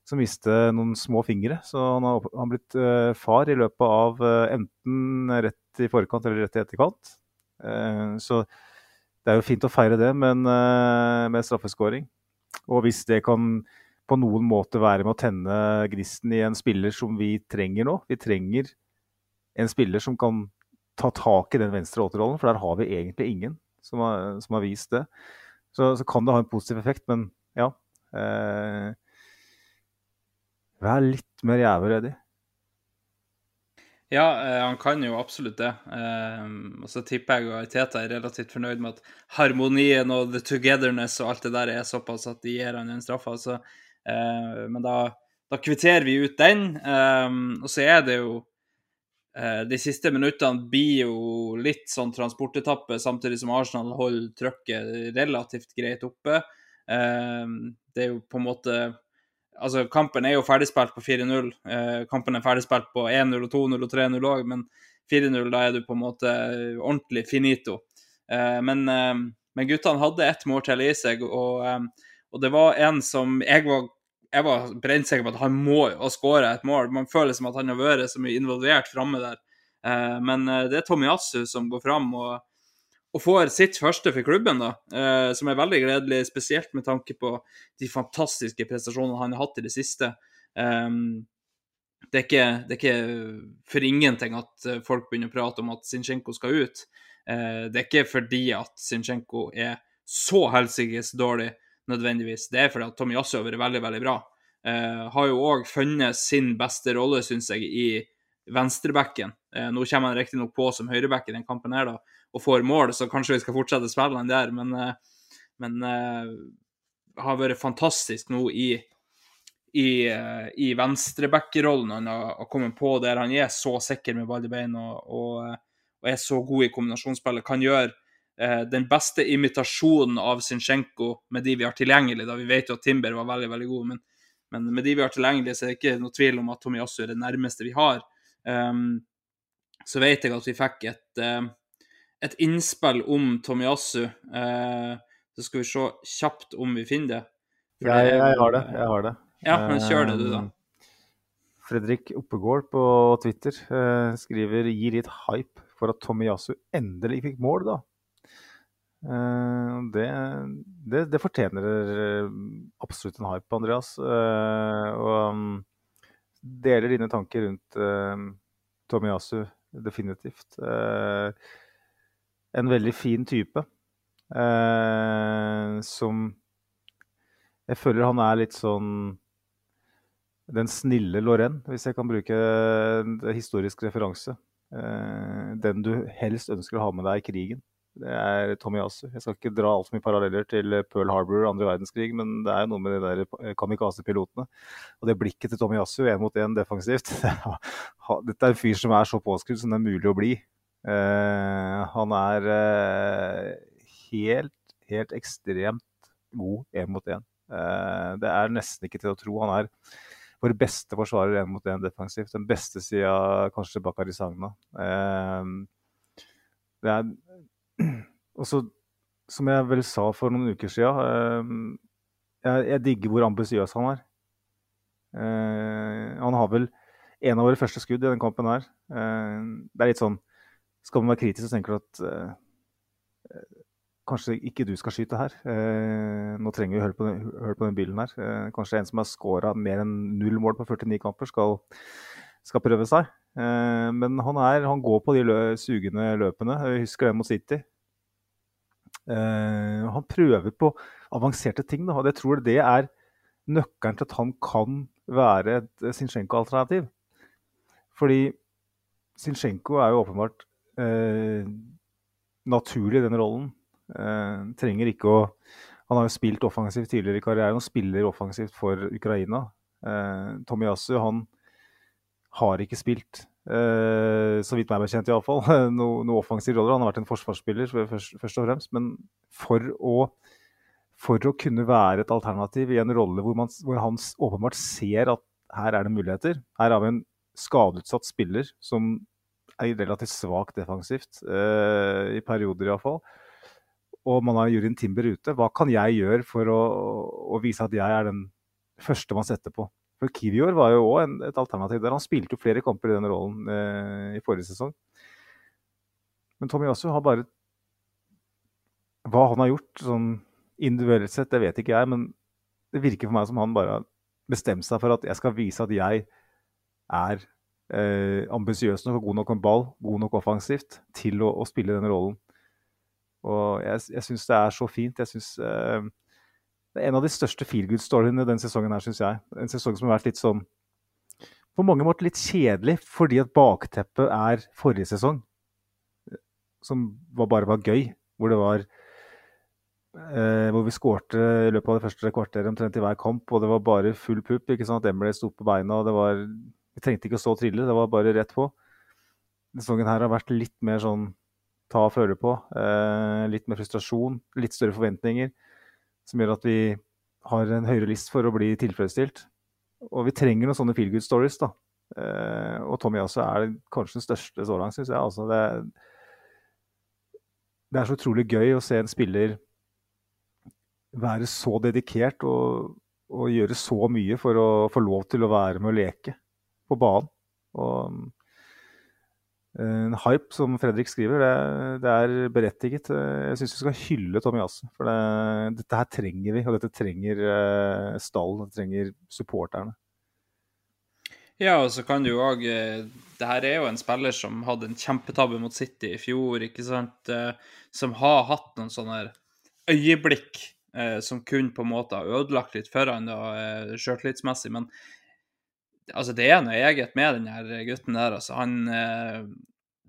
som viste noen små fingre. Så han har, han blitt far i løpet av enten rett i forkant eller rett i etterkant. Så det er jo fint å feire det men, med straffeskåring. Og hvis det kan på noen måte være med å tenne gnisten i en spiller som vi trenger nå. Vi trenger en spiller som kan ta tak i den venstre åtterrollen, for der har vi egentlig ingen som har, som har vist det. Så, så, kan det ha en positiv effekt, men ja. Eh, vær litt mer jævlig, Eddie. Ja, eh, han kan jo absolutt det. Eh, og så tipper jeg at Teta er relativt fornøyd med at harmonien og the togetherness og alt det der er såpass at de gir han en straffe. Altså, men da, da, kvitterer vi ut den. og så er det jo eh, De siste minuttene blir jo litt sånn transportetappe, samtidig som Arsenal holder trøkket relativt greit oppe. det er jo på en måte Altså, kampen er jo ferdigspilt på 4-0. Eh, kampen er ferdigspilt på 1-0 og 2-0 og 3-0 òg, men 4-0, da er du på en måte ordentlig finito. Eh, men, eh, men, guttene hadde ett mål til i seg, og, eh, og, det var en som jeg var, jeg var brennsikker på at han må ha skåra et mål. Man føler som at han har vært så mye involvert framme der. Eh, men eh, det er Tomiyasu som går fram og, og, får sitt første for klubben, da, som er veldig gledelig, spesielt med tanke på de fantastiske prestasjonene han har hatt i det siste. Eh, det er, ikke, det er ikke for ingenting at eh, folk begynner å prate om at Zinchenko skal ut. Eh, det er ikke fordi at Zinchenko er så helsikes dårlig, nødvendigvis. Det er fordi at Tomiyasu har vært veldig, veldig bra. Eh, har jo òg funnet sin beste rolle, syns jeg, i venstrebacken. Nå kommer han riktignok på som høyreback i den kampen her, da, og får mål, så kanskje vi skal fortsette å spille han der, men, men har vært fantastisk nå i i, eh, i venstrebackerollen han har, kommet på, der han er så sikker med ball i bein og, og, og, er så god i kombinasjonsspillet. Kan gjøre eh, den beste imitasjonen av Zinchenko med de vi har tilgjengelig. da Vi vet jo at Timber var veldig veldig god, men, men med de vi har tilgjengelig, så er det ikke noe tvil om at Tomiyasu er det nærmeste vi har. Um, så vet jeg at vi fikk et, uh, et innspill om Tomiyasu. Uh, så skal vi se kjapt om vi finner det. Jeg, jeg, har det. Jeg har det. Ja, men kjør det, du, da. Eh, Fredrik Oppegård på Twitter uh, skriver gir litt hype for at Tomiyasu endelig fikk mål, da. Eh, det, det, det, fortjener absolutt en hype, Andreas. og um, deler dine tanker rundt Tomiyasu definitivt. en veldig fin type som jeg føler han er litt sånn den snille Lorraine, hvis jeg kan bruke en historisk referanse. Eh, den du helst ønsker å ha med deg i krigen. Det er Tommy Tomiyasu. Jeg skal ikke dra altfor mye paralleller til Pearl Harbor og andre verdenskrig, men det er jo noe med de der kamikaze-pilotene. Og det blikket til Tommy Tomiyasu én mot én defensivt *laughs* Dette er en fyr som er så påskrudd som det er mulig å bli. Uh, han er uh, helt, helt ekstremt god én mot én. det er nesten ikke til å tro. Han er vår beste forsvarer én mot én defensivt. Den beste sida kanskje Bakari Sagna. Eh, det er også, som jeg vel sa for noen uker siden, eh, jeg, jeg, digger hvor ambisiøs han er. Eh, han har vel en av våre første skudd i den kampen her. Eh, det er litt sånn Skal man være kritisk, så tenker du at kanskje ikke du skal skyte her. Eh, nå trenger vi høre på, den, høre på den bilen her. Eh, kanskje en som har scora mer enn null mål på 49 kamper, skal, skal prøve seg. Eh, men han, er, han, går på de lø, sugende løpene. Jeg husker det mot City. Eh, han prøver på avanserte ting, da, og jeg tror det er nøkkelen til at han kan være et Zinchenko-alternativ. Fordi Zinchenko er jo åpenbart eh, naturlig i den rollen. Eh, trenger ikke å Han har jo spilt offensivt tidligere i karrieren og spiller offensivt for Ukraina. Eh, Tomiyasu han har ikke spilt, uh, så vidt meg bekjent iallfall, *laughs* noe, noe offensiv rolle. Han har vært en forsvarsspiller først, først og fremst, men for å, for å kunne være et alternativ i en rolle hvor, hvor han åpenbart ser at her er det muligheter. Her har vi en skadeutsatt spiller som er relativt svak defensivt, uh, i perioder iallfall og man har Jurien Timber ute, hva kan jeg gjøre for å, å, vise at jeg er den første man setter på? For Kivior var jo òg et alternativ der. Han spilte jo flere kamper i den rollen eh, i forrige sesong. Men Tommy Yasu har bare Hva han har gjort sånn individuelt sett, det vet ikke jeg, men det virker for meg som han bare har bestemt seg for at jeg skal vise at jeg er eh, ambisiøs nok og god nok med ball, god nok offensivt, til å, å spille den rollen. Og jeg, jeg syns det er så fint. Jeg synes, uh, Det er en av de største feelgood-storyene den sesongen her, syns jeg. En sesong som har vært litt sånn På mange måter litt kjedelig, fordi at bakteppet er forrige sesong. Som var, bare var gøy. Hvor det var eh, Hvor vi skårte i løpet av det første kvarteret omtrent i hver kamp, og det var bare full pupp. ikke sant? Emily sto på beina, og det var Vi trengte ikke å stå og trille, det var bare rett på. Sesongen her har vært litt mer sånn ta og føle på. Eh, litt mer frustrasjon, litt større forventninger, som gjør at vi har en høyere list for å bli tilfredsstilt. og vi trenger noen sånne feel good stories, da. og Tommy også er kanskje den største så langt, syns jeg. Altså, det, det er så utrolig gøy å se en spiller være så dedikert og, og, gjøre så mye for å få lov til å være med å leke på banen. Og en hype, som Fredrik skriver, det, det er berettiget. Jeg syns vi skal hylle Tommy Tomiyasu. For det, dette her trenger vi, og dette trenger uh, stallen, dette trenger supporterne. Ja, og så kan du òg eh, Det her er jo en spiller som hadde en kjempetabbe mot City i fjor, ikke sant? Eh, som har hatt noen sånne øyeblikk eh, som kun på en måte har ødelagt litt for han eh, sjøltillitsmessig. Men altså, det er noe eget med den her gutten der. Altså, han eh,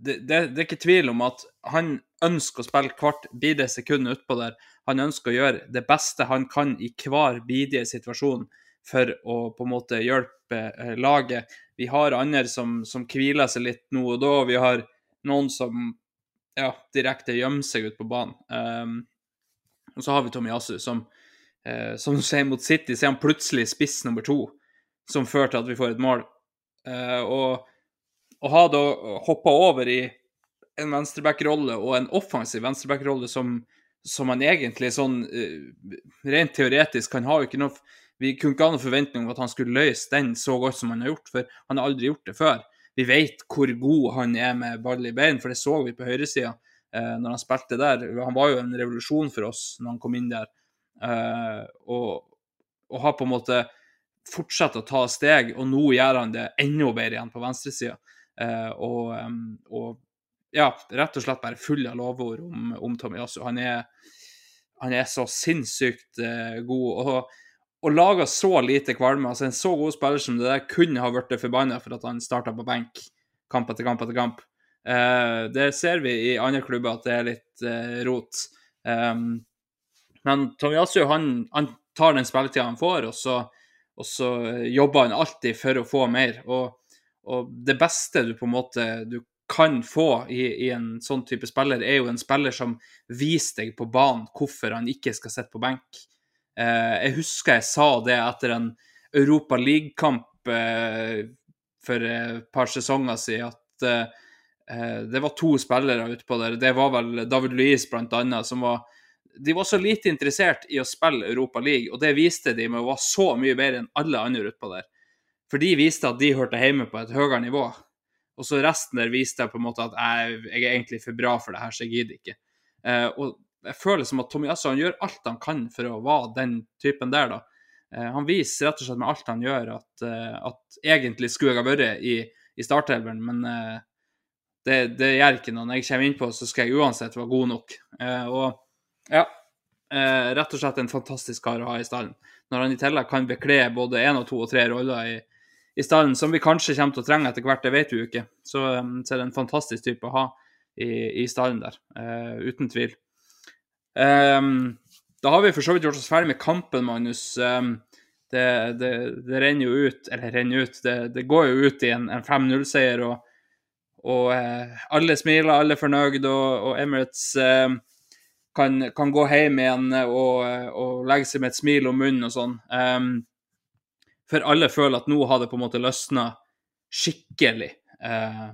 det, det, det, er ikke tvil om at han ønsker å spille hvert bidige sekund utpå der. Han ønsker å gjøre det beste han kan i hver bidige situasjon for å på en måte hjelpe eh, laget. Vi har andre som, som hviler seg litt nå og da. Vi har noen som ja, direkte gjemmer seg ute på banen. Um, og så har vi Tomiyasu, som uh, som du sier mot City, så er han plutselig spiss nummer to, som fører til at vi får et mål. Uh, og å ha da hoppa over i en venstreback-rolle og en offensiv venstreback-rolle som, som han egentlig sånn uh, rent teoretisk kan ha jo ikke noe vi kunne ikke ha noen forventning om at han skulle løse den så godt som han har gjort, for han har aldri gjort det før. Vi vet hvor god han er med ball i bein, for det så vi på høyresida eh, når han spilte der. Han var jo en revolusjon for oss når han kom inn der. Eh, og, og, har på en måte fortsatt å ta steg, og nå gjør han det enda bedre igjen på venstresida. Eh, og, og, ja, rett og slett bare full av lovord om, om Tomiyasu. Han er, han er så sinnssykt eh, god. og og laga så lite kvalme. altså En så god spiller som det der kunne ha blitt forbanna for at han starta på benk kamp etter kamp etter kamp. Uh, det ser vi i andre klubber at det er litt uh, rot. Um, men Tomiyasu han, han, tar den spilletida han får, og så, og så, jobber han alltid for å få mer. Og, og, det beste du på en måte du kan få i, i, en sånn type spiller, er jo en spiller som viser deg på banen hvorfor han ikke skal sitte på benk. Eh, jeg husker jeg sa det etter en Europa League-kamp eh, for et par sesonger siden, at eh, det var to spillere utpå der. Det var vel David Louise annet, som var De var så lite interessert i å spille Europa League, og det viste de med å være så mye bedre enn alle andre utpå der. For de viste at de hørte hjemme på et høyere nivå. Og så resten der viste på en måte at jeg, jeg er egentlig for bra for det her, så jeg gidder ikke. Eh, og jeg føler som at Tomiyasu han gjør alt han kan for å være den typen der, da. Eh, han viser rett og slett med alt han gjør, at, eh, at egentlig skulle jeg ha vært i, i startelveren, men eh, det, det, gjør ikke noe. Når jeg kommer innpå, så skal jeg uansett være god nok. og ja, rett og slett en fantastisk kar å ha i stallen. Når han i tillegg kan bekle både én og to og tre roller i, i stallen, som vi kanskje kommer til å trenge etter hvert, det vet vi ikke, så, så er det en fantastisk type å ha i, i stallen der, Eh, uten tvil. Um, da har vi for så vidt gjort oss ferdig med kampen, Magnus. Um, det, det, det, renner jo ut, eller renner ut, det, det går jo ut i en, en 5-0-seier. Og, og uh, alle smiler, alle er fornøyd, og, og Emirates uh, kan, kan, gå hjem igjen og, og, legge seg med et smil om munnen og sånn. Um, for alle føler at nå har det på en måte løsna skikkelig. Uh,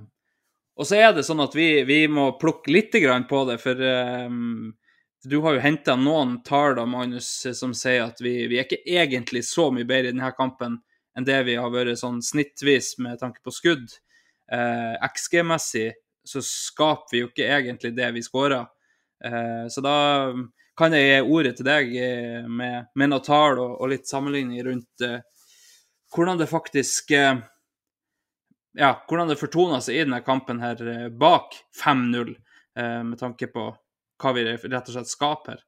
og så er det sånn at vi, vi må plukke litt på det, for um, du har jo henta noen tall da, Magnus, som sier at vi, vi, er ikke egentlig så mye bedre i denne kampen enn det vi har vært sånn snittvis med tanke på skudd. Uh, XG-messig så skaper vi jo ikke egentlig det vi skårer. Eh, så da kan jeg gi ordet til deg eh, med, med noen tall og, og, litt sammenligning rundt eh, hvordan det faktisk eh, Ja, hvordan det fortoner seg i denne kampen her eh, bak 5-0, med tanke på hva vi rett og slett skaper.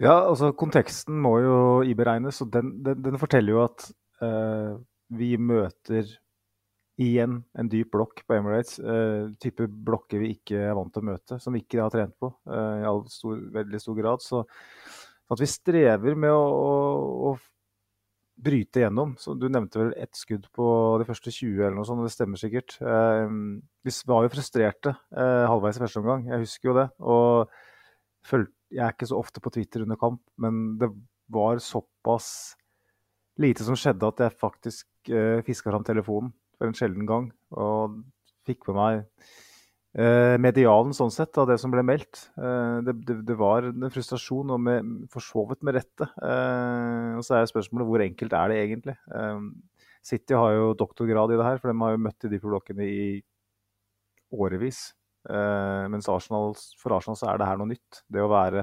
Ja, altså konteksten må jo iberegnes, og den, den, den forteller jo at uh, vi møter igjen en dyp blokk på Emirates. Uh, type blokker vi ikke er vant til å møte, som vi ikke har trent på uh, i stor, veldig stor grad. Så at vi strever med å, å, å bryte gjennom. Så du nevnte vel ett skudd på de første 20, eller noe sånt, og det stemmer sikkert. Eh, vi var jo frustrerte halvveis i første omgang, jeg husker jo det. Og jeg er ikke så ofte på Twitter under kamp, men det var såpass lite som skjedde at jeg faktisk eh, fiska fram telefonen for en sjelden gang. Og fikk med meg eh, medialen sånn sett av det som ble meldt. Eh, det, det, det, var en frustrasjon, og med, for så vidt med rette. Eh, og så er spørsmålet hvor enkelt er det egentlig? City har jo doktorgrad i det her, for de har jo møtt i de blokkene i årevis. mens Arsenal, for Arsenal så er det her noe nytt. Det å være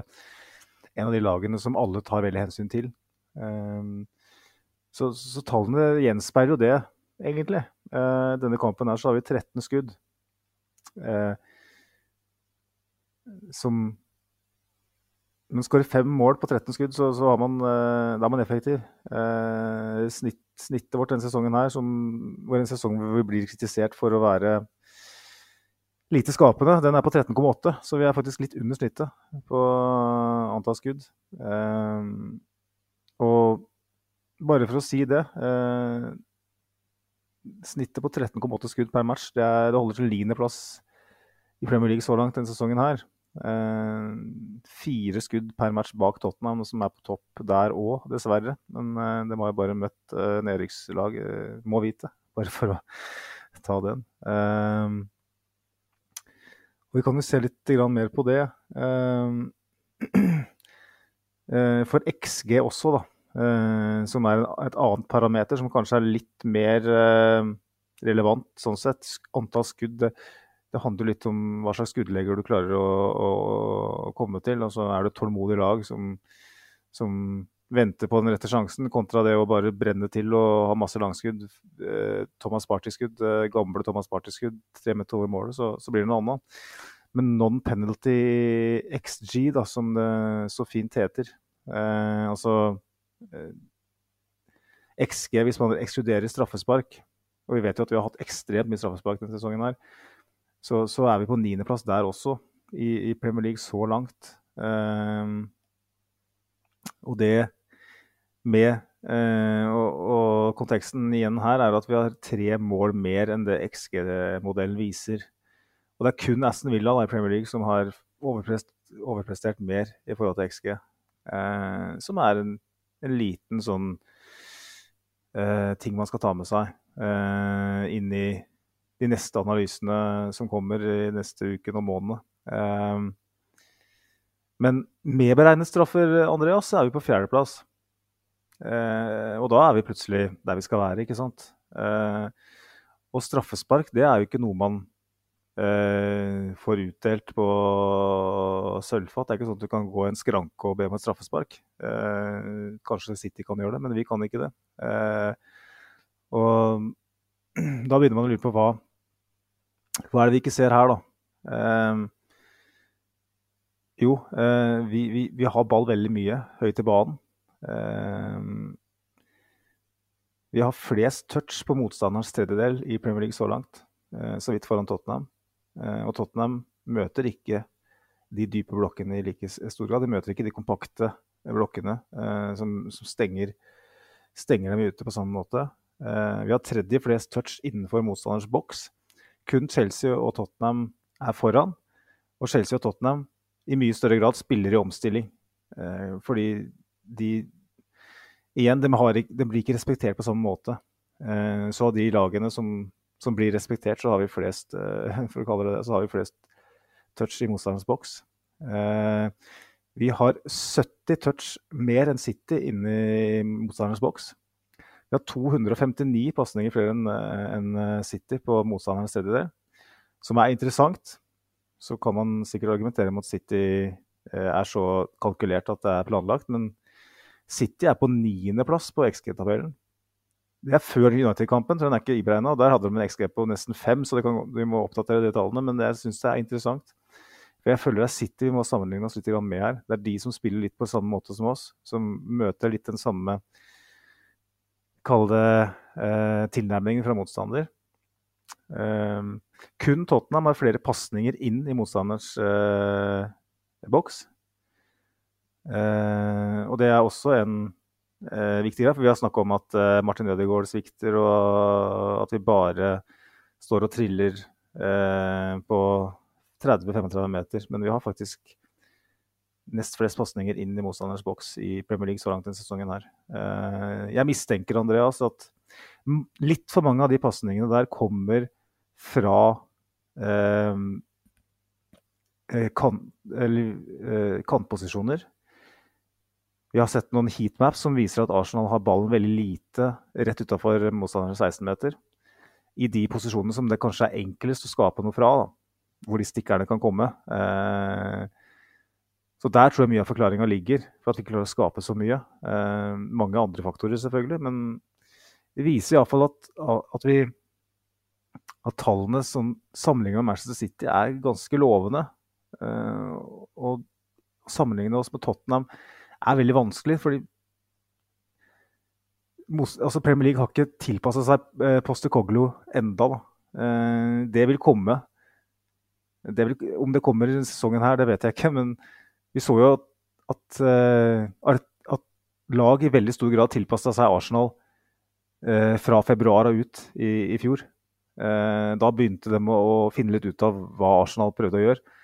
en av de lagene som alle tar veldig hensyn til. Så, så tallene gjenspeiler jo det, egentlig. Uh, denne kampen her så har vi 13 skudd. Uh, som Men skårer fem mål på 13 skudd, så, så man, uh, er man effektiv. Snitt, snittet vårt denne sesongen her, som var en sesong hvor vi blir kritisert for å være lite skapende, den er på 13,8, så vi er faktisk litt under snittet på antall skudd. og bare for å si det snittet på 13,8 skudd per match. Det, er, det holder til niendeplass i Premier League så langt denne sesongen her. Eh, fire skudd per match bak Tottenham, som er på topp der òg, dessverre. Men eh, de har jo bare møtt eh, nedrykkslag, eh, må vite, *laughs* bare for å ta den. Eh, og vi kan jo se litt mer på det. Eh, *clears throat* eh, for XG også, da. Uh, som er et annet parameter som kanskje er litt mer uh, relevant sånn sett. Antall skudd det, handler litt om hva slags skuddlegger du klarer å, å, å komme til. Og så er det et tålmodig lag som, som, venter på den rette sjansen, kontra det å bare brenne til og ha masse langskudd. Uh, Thomas Party-skudd, gamle Thomas Party-skudd, tre meter over målet, så, så, blir det noe annet. Men non-penalty XG, da, som det så fint heter. altså Eh, XG hvis man ekskluderer straffespark. Og vi vet jo at vi har hatt ekstremt mye straffespark denne sesongen. her. Så, så er vi på niendeplass der også, i, i, Premier League så langt. Um, og det med uh, og, og, konteksten igjen her er at vi har tre mål mer enn det XG-modellen viser. Og det er kun Aston Villa da, i Premier League som har overprestert, overprestert mer i forhold til XG. Uh, som er en en liten sånn uh, ting man skal ta med seg uh, inn i de neste analysene som kommer i neste uke og måned. Uh, men med beregnet straffer, Andreas, så er vi på fjerdeplass. Uh, og da er vi plutselig der vi skal være, ikke sant. og straffespark, det er jo ikke noe man eh, får utdelt på sølvfat. Det er ikke sånn at du kan gå en skranke og be om et straffespark. Eh, kanskje City kan gjøre det, men vi kan ikke det. Eh, og *clears throat* da begynner man å lure på hva, hva er det vi ikke ser her, da. Eh, jo, eh, vi, vi, vi, har ball veldig mye høyt i banen. Eh, vi har flest touch på motstanderens tredjedel i Premier League så langt. Så vidt foran Tottenham. Eh, og Tottenham møter ikke de dype blokkene i like stor grad. De møter ikke de kompakte blokkene eh, som, som stenger, stenger, dem ute på samme måte. Eh, vi har tredje flest touch innenfor motstanders boks. Kun Chelsea og Tottenham er foran. Og Chelsea og Tottenham i mye større grad spiller i omstilling. fordi de Igjen, de, har, de, blir ikke respektert på samme måte. så de lagene som som blir respektert, så har vi flest eh, for å kalle det det, så har vi flest touch i motstanderens boks. Eh, vi har 70 touch mer enn City inne i motstanderens boks. Vi har 259 pasninger flere enn eh, City på motstanderens tredjedel. Som er interessant. Så kan man sikkert argumentere mot City er så kalkulert at det er planlagt. Men City er på niendeplass på XG-tabellen. Det er før United-kampen, så den er ikke iberegna. Der hadde de en XG på nesten fem, så kan, vi må oppdatere de tallene. Men jeg syns det er interessant. For jeg føler det er City vi må sammenligne oss litt med her. Det er de som spiller litt på samme måte som oss. Som møter litt den samme Kall det eh, tilnærmingen fra motstander. Eh, kun Tottenham har flere pasninger inn i motstanders eh, boks. Eh, og det er også en eh, viktig For vi har snakka om at eh, Martin Ødegaard svikter, og at vi bare står og triller eh, på 30-35 meter. Men vi har faktisk nest flest pasninger inn i motstanders boks i Premier League så langt denne sesongen her. Eh, jeg mistenker, Andreas, at litt for mange av de pasningene der kommer fra eh, kan, eller, kantposisjoner. Vi har sett noen heatmaps som viser at Arsenal har ballen veldig lite rett utafor motstanderens 16-meter. I de posisjonene som det kanskje er enklest å skape noe fra. Da hvor de stikkerne kan komme. Eh, så der tror jeg mye av forklaringa ligger, for at vi ikke klarer å skape så mye. Eh, mange andre faktorer, selvfølgelig, men det viser iallfall at, at vi at tallene som sammenlignet med Manchester City er ganske lovende. Eh, og sammenligne oss med Tottenham er veldig vanskelig, fordi altså Premier League har ikke tilpassa seg Poster Postecoglou enda. Eh, det vil komme. Det vil, om det kommer i sesongen her, det vet jeg ikke. Men vi så jo at, at, eh, at lag i veldig stor grad tilpassa seg Arsenal eh, fra februar og ut i, i fjor. Eh, da begynte de å, finne litt ut av hva Arsenal prøvde å gjøre.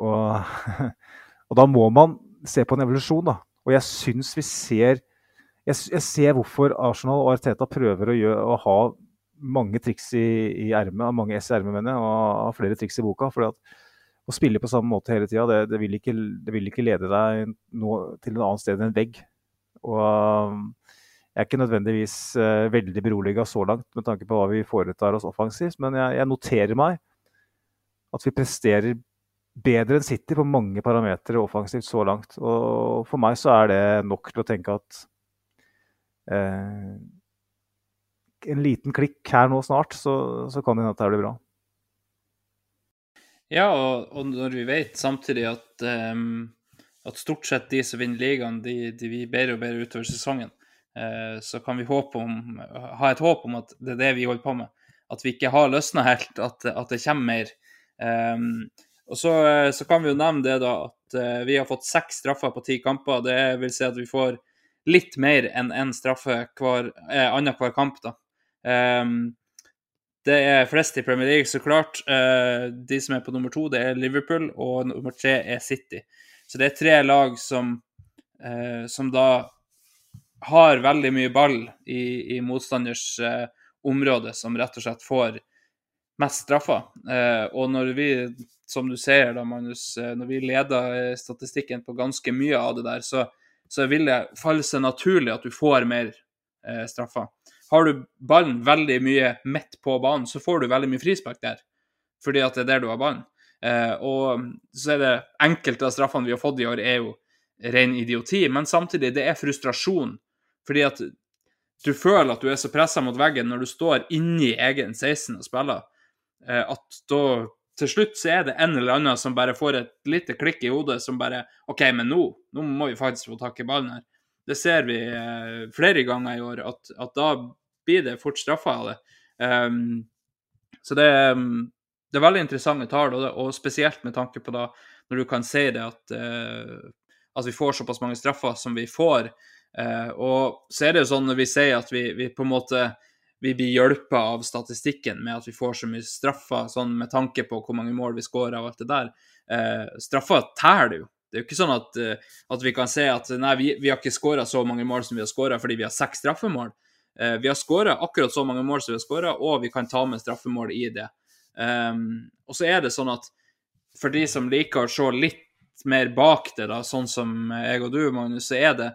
Og, *laughs* og da må man se på en evolusjon, da. Og jeg syns vi ser jeg, jeg, ser hvorfor Arsenal og Arteta prøver å, gjøre, å ha mange triks i, i ermet, mange S i ermet, mener jeg, og har flere triks i boka. at å spille på samme måte hele tida, det, det, det vil ikke lede deg no, til et annet sted enn en vegg. Og um, jeg er ikke nødvendigvis uh, veldig beroliga så langt med tanke på hva vi foretar oss offensivt, men jeg, jeg noterer meg at vi presterer bedre enn City på mange parametere offensivt så langt. Og for meg så er det nok til å tenke at eh, en liten klikk her nå snart, så, så kan det hende at det blir bra. Ja, og, og, når vi vet samtidig at, um, at stort sett de som vinner ligaen, de, de blir bedre og bedre utover sesongen, uh, så kan vi om, ha et håp om at det er det vi holder på med. At vi ikke har løsna helt, at, at, det kommer mer. Um, og så, så, kan vi jo nevne det da at uh, vi har fått seks straffer på ti kamper. Det vil si at vi får litt mer enn én en straffe hver, eh, annenhver kamp. da. Um, det er flest i Premier League, så klart. Uh, de som er på nummer to, det er Liverpool, og nummer tre er City. Så det er tre lag som, uh, som da har veldig mye ball i, i motstanders uh, område, som rett og slett får mest straffer. og når vi, som du ser da, Magnus, når vi leder statistikken på ganske mye av det der, så, så vil det falle seg naturlig at du får mer straffer. Har du ballen veldig mye midt på banen, så får du veldig mye frispark der. Fordi at det er der du har ballen. Eh, og så er det enkelte av straffene vi har fått i år, er jo ren idioti, men samtidig, det er frustrasjon. Fordi at du føler at du er så pressa mot veggen når du står inni egen 16 og spiller, eh, at da til slutt så er det en eller annen som bare får et lite klikk i hodet som bare OK, men nå, nå må vi faktisk få tak i ballen her. Det ser vi eh, flere ganger i år, at, at da blir det fort straffa av det. Um, så det, det, er veldig interessante tall, og, og, spesielt med tanke på da når du kan si det at, uh, at vi får såpass mange straffer som vi får. Uh, og så er det jo sånn når vi sier at vi, vi på en måte vi blir hjulpet av statistikken med at vi får så mye straffer, sånn med tanke på hvor mange mål vi skårer og alt det der. Eh, straffer teller jo. Det er jo ikke sånn at, uh, at vi kan se at nei, vi, vi har ikke skåra så mange mål som vi har skåra fordi vi har seks straffemål. Eh, vi har skåra akkurat så mange mål som vi har skåra, og vi kan ta med straffemål i det. Um, og så er det sånn at for de som liker å se litt mer bak det, da, sånn som jeg og du, Magnus, så er det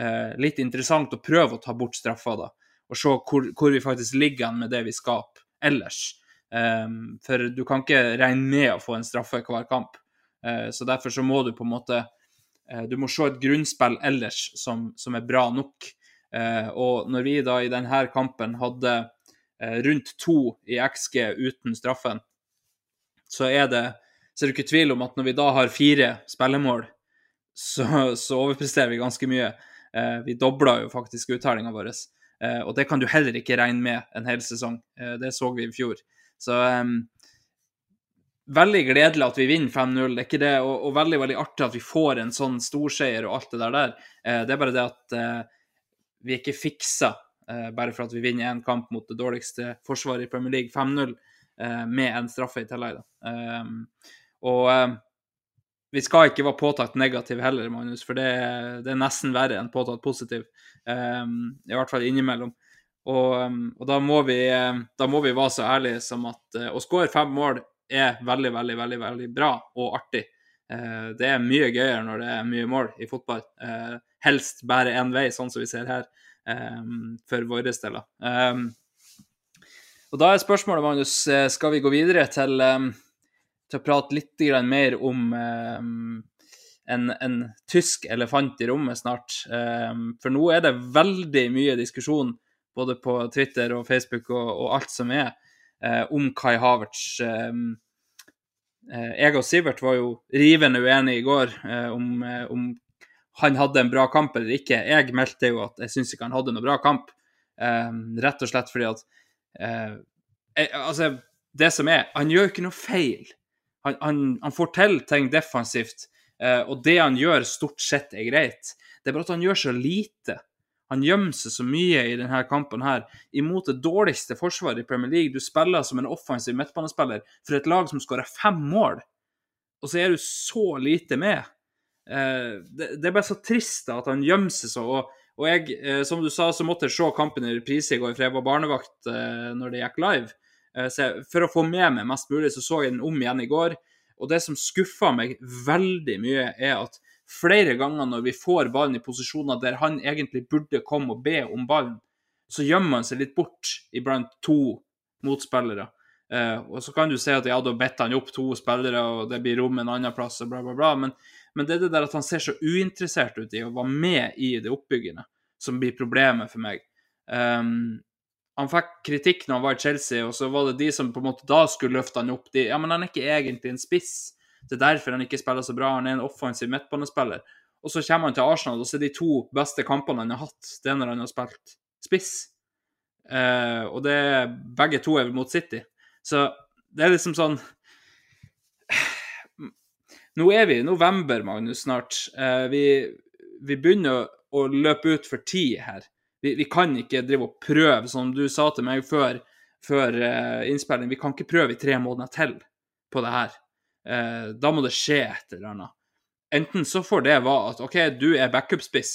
eh, litt interessant å prøve å ta bort straffa, da. Og se hvor, hvor vi faktisk ligger med det vi skaper ellers. Um, for du kan ikke regne med å få en straffe hver kamp. Uh, så derfor så må du på en måte uh, Du må se et grunnspill ellers som, som er bra nok. Uh, og når vi da i denne kampen hadde rundt to i XG uten straffen, så er det så er det ikke tvil om at når vi da har fire spillemål, så, så overpresterer vi ganske mye. Vi dobla jo faktisk uttellinga vår. Eh, og det kan du heller ikke regne med en hel sesong. Eh, det så vi i fjor. Så veldig gledelig at vi vinner 5-0, det er ikke det. Og, og, veldig veldig artig at vi får en sånn storseier og alt det der. der. Eh, det er bare det at vi ikke fiksa eh, bare for at vi vinner én kamp mot det dårligste forsvaret i Premier League, 5-0, eh, med en straffe i tillegg. Og vi skal ikke være påtatt negativ heller, Magnus, for det, det er nesten verre enn påtatt positiv. Um, I hvert fall innimellom. Og, um, og da, må vi, da, må vi, være så ærlige som at uh, å skåre fem mål er veldig, veldig, veldig, veldig bra og artig. Uh, det er mye gøyere når det er mye mål i fotball. Uh, helst bare én vei, sånn som vi ser her, um, for våre deler. Og da er spørsmålet, Magnus, skal vi gå videre til til å prate litt mer om um, en, en, tysk elefant i rommet snart. Um, for nå er det veldig mye diskusjon både på Twitter og Facebook og, og alt som er, uh, om Kai Havertz. Jeg og Sivert var jo rivende uenige i går om, om, han hadde en bra kamp eller ikke. Jeg meldte jo at jeg syns ikke han hadde noe bra kamp, rett og slett fordi at altså, det som er, Han gjør ikke noe feil han, han, han, får til ting defensivt, eh, og det han gjør, stort sett er greit. Det er bare at han gjør så lite. Han gjemmer seg så mye i denne kampen her, imot det dårligste forsvaret i Premier League. Du spiller som en offensiv midtbanespiller for et lag som skårer fem mål, og så er du så lite med. Eh, det, er bare så trist at han gjemmer seg så. og og jeg, eh, som du sa, så måtte jeg se kampen i reprise i går, for jeg var barnevakt når det gikk live. Eh, for å få med meg mest mulig, så så jeg den om igjen i går. Og det som skuffa meg veldig mye, er at flere ganger når vi får ballen i posisjoner der han egentlig burde komme og be om ballen, så gjemmer han seg litt bort iblant to motspillere. Uh, og så kan du si at ja, da bitter han opp to spillere, og det blir rom en annen plass, og bla, bla, bla. Men, men, det er det der at han ser så uinteressert ut i å være med i det oppbyggende, som blir problemet for meg. Um, han fikk kritikk når han var i Chelsea, og så var det de som på en måte da skulle løfte han opp. De, ja, men han er ikke egentlig en spiss. Det er derfor han ikke spiller så bra. Han er en offensiv midtbanespiller. Og så kommer han til Arsenal, og så er de to beste kampene han har hatt, det er når han har spilt spiss. Eh, og det er begge to er mot City. Så det er liksom sånn *sighs* Nå er vi i november, Magnus, snart. Eh, vi, vi begynner å løpe ut for tid her vi, vi, kan ikke drive og prøve, som du sa til meg før, før uh, innspilling, vi kan ikke prøve i tre måneder til på det her. Uh, da må det skje et eller annet. Enten så får det være at OK, du er backup-spiss.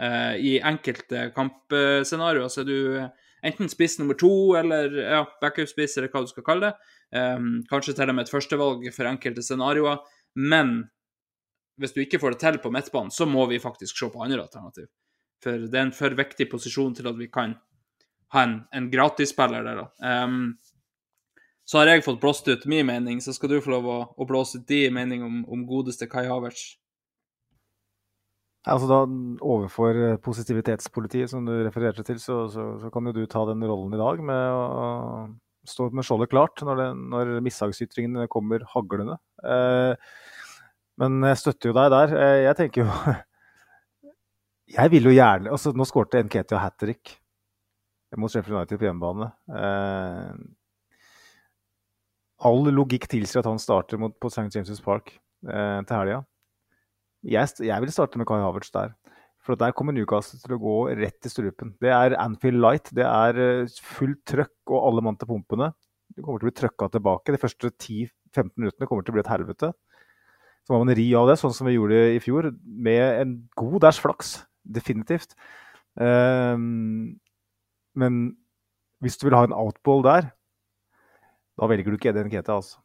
Uh, I enkelte kampscenarioer så er du enten spiss nummer to eller ja, backup-spiss, eller hva du skal kalle det. Um, kanskje til og med et førstevalg for enkelte scenarioer. Men hvis du ikke får det til på midtbanen, så må vi faktisk se på andre alternativ. For det er en for viktig posisjon til at vi kan ha en, en gratisspiller der. da. Um, så har jeg fått blåst ut min mening, så skal du få lov å, å blåse ut din mening om, om, godeste Kai Havertz. Altså da, Overfor positivitetspolitiet, som du refererte til, så, så, så, kan jo du ta den rollen i dag med å stå med skjoldet klart når, det, når mishagsytringene kommer haglende. Eh, men jeg støtter jo deg der. Eh, jeg tenker jo *laughs* Jeg vil jo gjerne altså Nå skårte Nketia hat trick mot Sheffield United på hjemmebane. Eh, all logikk tilsier at han starter mot, på St. James' Park eh, til helga. Jeg, jeg vil starte med Kai Havertz der. For der kommer Newcastle til å gå rett i strupen. Det er Anfield Light. Det er eh, fullt trøkk og alle mann til pumpene. Du kommer til å bli trøkka tilbake. De første 10-15 minuttene kommer til å bli et helvete. Så må man ri av det, sånn som vi gjorde i fjor, med en god dæsj flaks definitivt. Um, men hvis du vil ha en outball der, da velger du ikke Eden Kete, altså.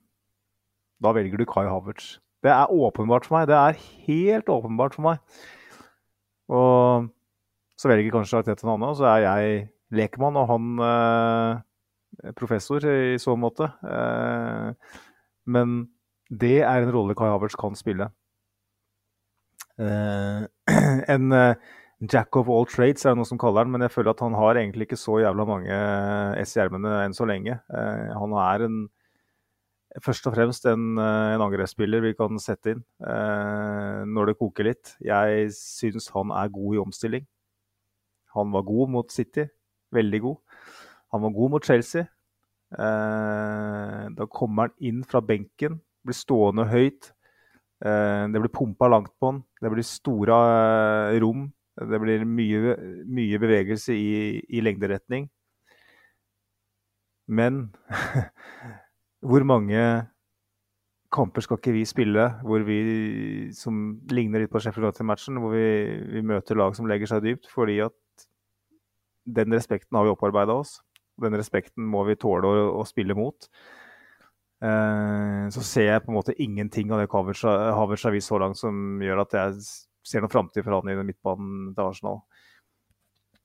Da velger du Kai Havertz. Det er åpenbart for meg. Det er helt åpenbart for meg. Og så velger kanskje Arteta en annen, og så er jeg lekmann og han eh, professor i så måte. Eh, men det er en rolle Kai Havertz kan spille. Eh, *clears throat* en eh, jack of all trades er det noe som kaller han, men jeg føler at han har egentlig ikke så jævla mange eh, S i ermene enn så lenge. Han er en, først og fremst en, en angrepsspiller vi kan sette inn når det koker litt. Jeg syns han er god i omstilling. Han var god mot City. Veldig god. Han var god mot Chelsea. Da kommer han inn fra benken, blir stående høyt. Eh, det blir pumpa langt på den. Det blir store eh, rom. Det blir mye, mye bevegelse i, i, lengderetning. Men *laughs* hvor mange kamper skal ikke vi spille hvor vi, som ligner litt på Sheffield United-matchen, hvor vi, vi, møter lag som legger seg dypt, fordi at den respekten har vi opparbeida oss. Den respekten må vi tåle å, å spille mot. Eh, så ser jeg på en måte ingenting av det Havertz har vist så langt som gjør at jeg ser noen framtid for han i midtbanen til Arsenal.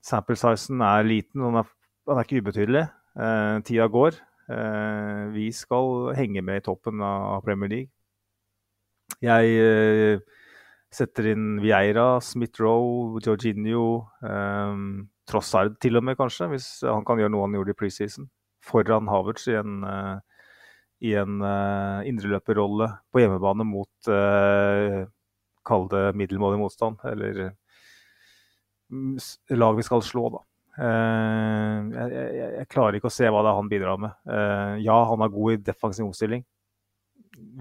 Sample-sizen er liten, han han er ikke ubetydelig. Eh, tida går. Eh, vi skal henge med i toppen av Premier League. Jeg eh, setter inn Vieira, Smith-Roe, Jorginho, eh, Trossard til og med, kanskje, hvis han kan gjøre noe han gjorde i preseason. Foran Havertz i en, uh, i en uh, indreløperrolle på hjemmebane mot uh, Kall det middelmådig motstand, eller mm, lag vi skal slå, da. Uh, jeg, jeg, jeg, klarer ikke å se hva det er han bidrar med. ja, han er god i defensiv omstilling.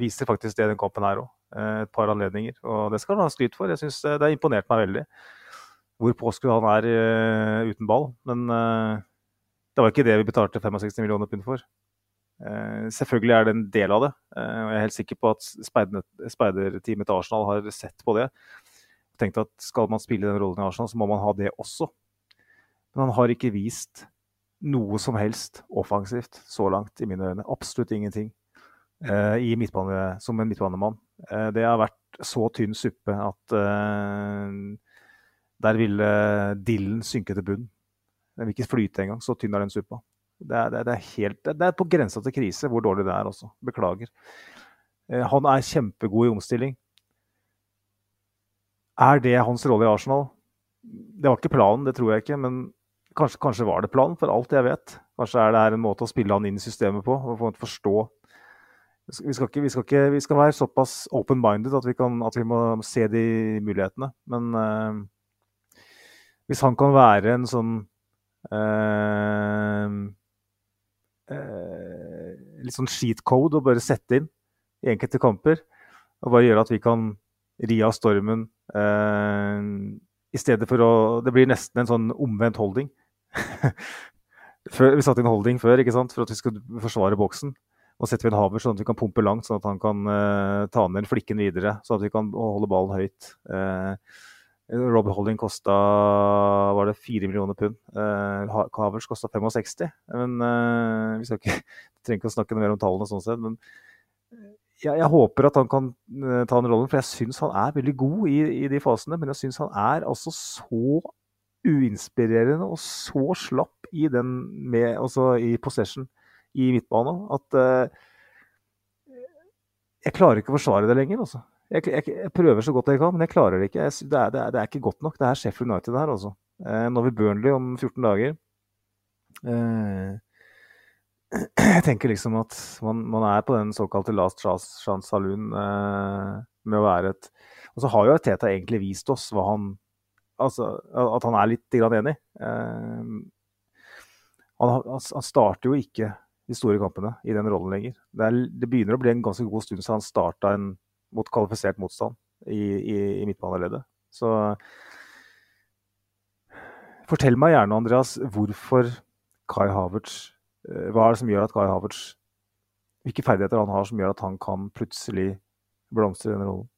Viser faktisk det i den kampen her òg. et par anledninger. Og det skal han ha skryt for. Jeg synes det har imponert meg veldig hvor påskrudd han er uh, uten ball. Men uh, det var ikke det vi betalte 65 millioner pund for. Uh, selvfølgelig er det en del av det, og jeg er helt sikker på at speiderteamet til Arsenal har sett på det. Tenkt at skal man spille den rollen i Arsenal, så må man ha det også. Men han har ikke vist noe som helst offensivt så langt, i mine øyne. Absolutt ingenting i midtbane, som en midtbanemann. det har vært så tynn suppe at der ville dillen synke til bunn. Den vil ikke flyte engang. Så tynn er den suppa. Det er, det, er helt, det er, på grensa til krise hvor dårlig det er også. Beklager. Eh, han er kjempegod i omstilling. Er det hans rolle i Arsenal? Det var ikke planen, det tror jeg ikke. Men kanskje, kanskje var det planen, for alt jeg vet. Kanskje er det her en måte å spille han inn i systemet på. og forstå vi skal, ikke, vi, skal ikke, vi skal, være såpass open-minded at, at, vi må se de mulighetene. Men uh, hvis han kan være en sånn eh, Litt sånn sheet code å bare sette inn i enkelte kamper. Og bare gjøre at vi kan ri av stormen eh, i stedet for å Det blir nesten en sånn omvendt holding. *laughs* vi satte inn holding før ikke sant? for at vi skulle forsvare boksen. Nå setter vi en haver sånn at vi kan pumpe langt, sånn at han kan eh, ta ned flikken videre. Sånn at vi kan holde ballen høyt. Uh, Rob Holding kosta var det 4 millioner pund. Uh, Havers kosta 65. Men uh, vi ikke, *laughs* trenger ikke å snakke mer om tallene sånn sett. Men eh, jeg, jeg, håper at han kan uh, ta den rollen, for jeg syns han er veldig god i, i de fasene. Men jeg syns han er altså så uinspirerende og så slapp i den med, altså i possession i midtbanen at jeg klarer ikke å forsvare det lenger. altså. Jeg, jeg, jeg, prøver så godt jeg kan, men jeg klarer det ikke. Jeg, det, er, det, er, det, er, ikke godt nok. Det er Sheffield United her, altså. Eh, nå har Burnley om 14 dager. Eh, *clears throat* jeg tenker liksom at man, man, er på den såkalte last chance saloon eh, med å være et Og så har jo Teta egentlig vist oss hva han Altså at han er litt enig. Eh, han, han starter jo ikke de store kampene i den rollen lenger. Det, er, det begynner å bli en ganske god stund siden han starta en mot kvalifisert motstand i, i, i midtbaneleddet. Så fortell meg gjerne, Andreas, hvorfor Kai Havertz eh, Hva er det som gjør at Kai Havertz Hvilke ferdigheter han har som gjør at han kan plutselig blomstre i denne rollen?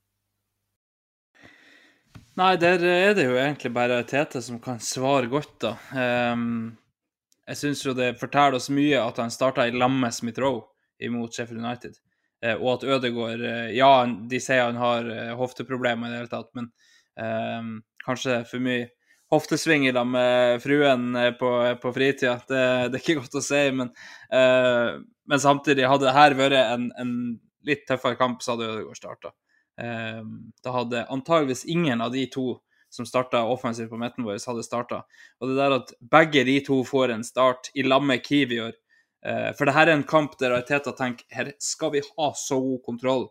Nei, der er det jo egentlig bare Tete som kan svare godt, da. Um, jeg syns jo det forteller oss mye at han starta i lag Smith Roe imot Sheffield United. Eh, og at Ødegaard eh, Ja, de sier han har eh, hofteproblemer i det hele tatt, men um, kanskje for mye hoftesving i lag med fruen på, på fritida. Det, det, er ikke godt å si, men, uh, men samtidig hadde det her vært en, en, litt tøffere kamp, så hadde Ødegaard starta. Um, da hadde antageligvis ingen av de to som starta offensivt på midten vår, hadde starta. Og det der at begge de to får en start i lag med Eh, for det her er en kamp der Ariteta tenker her skal vi ha så god kontroll.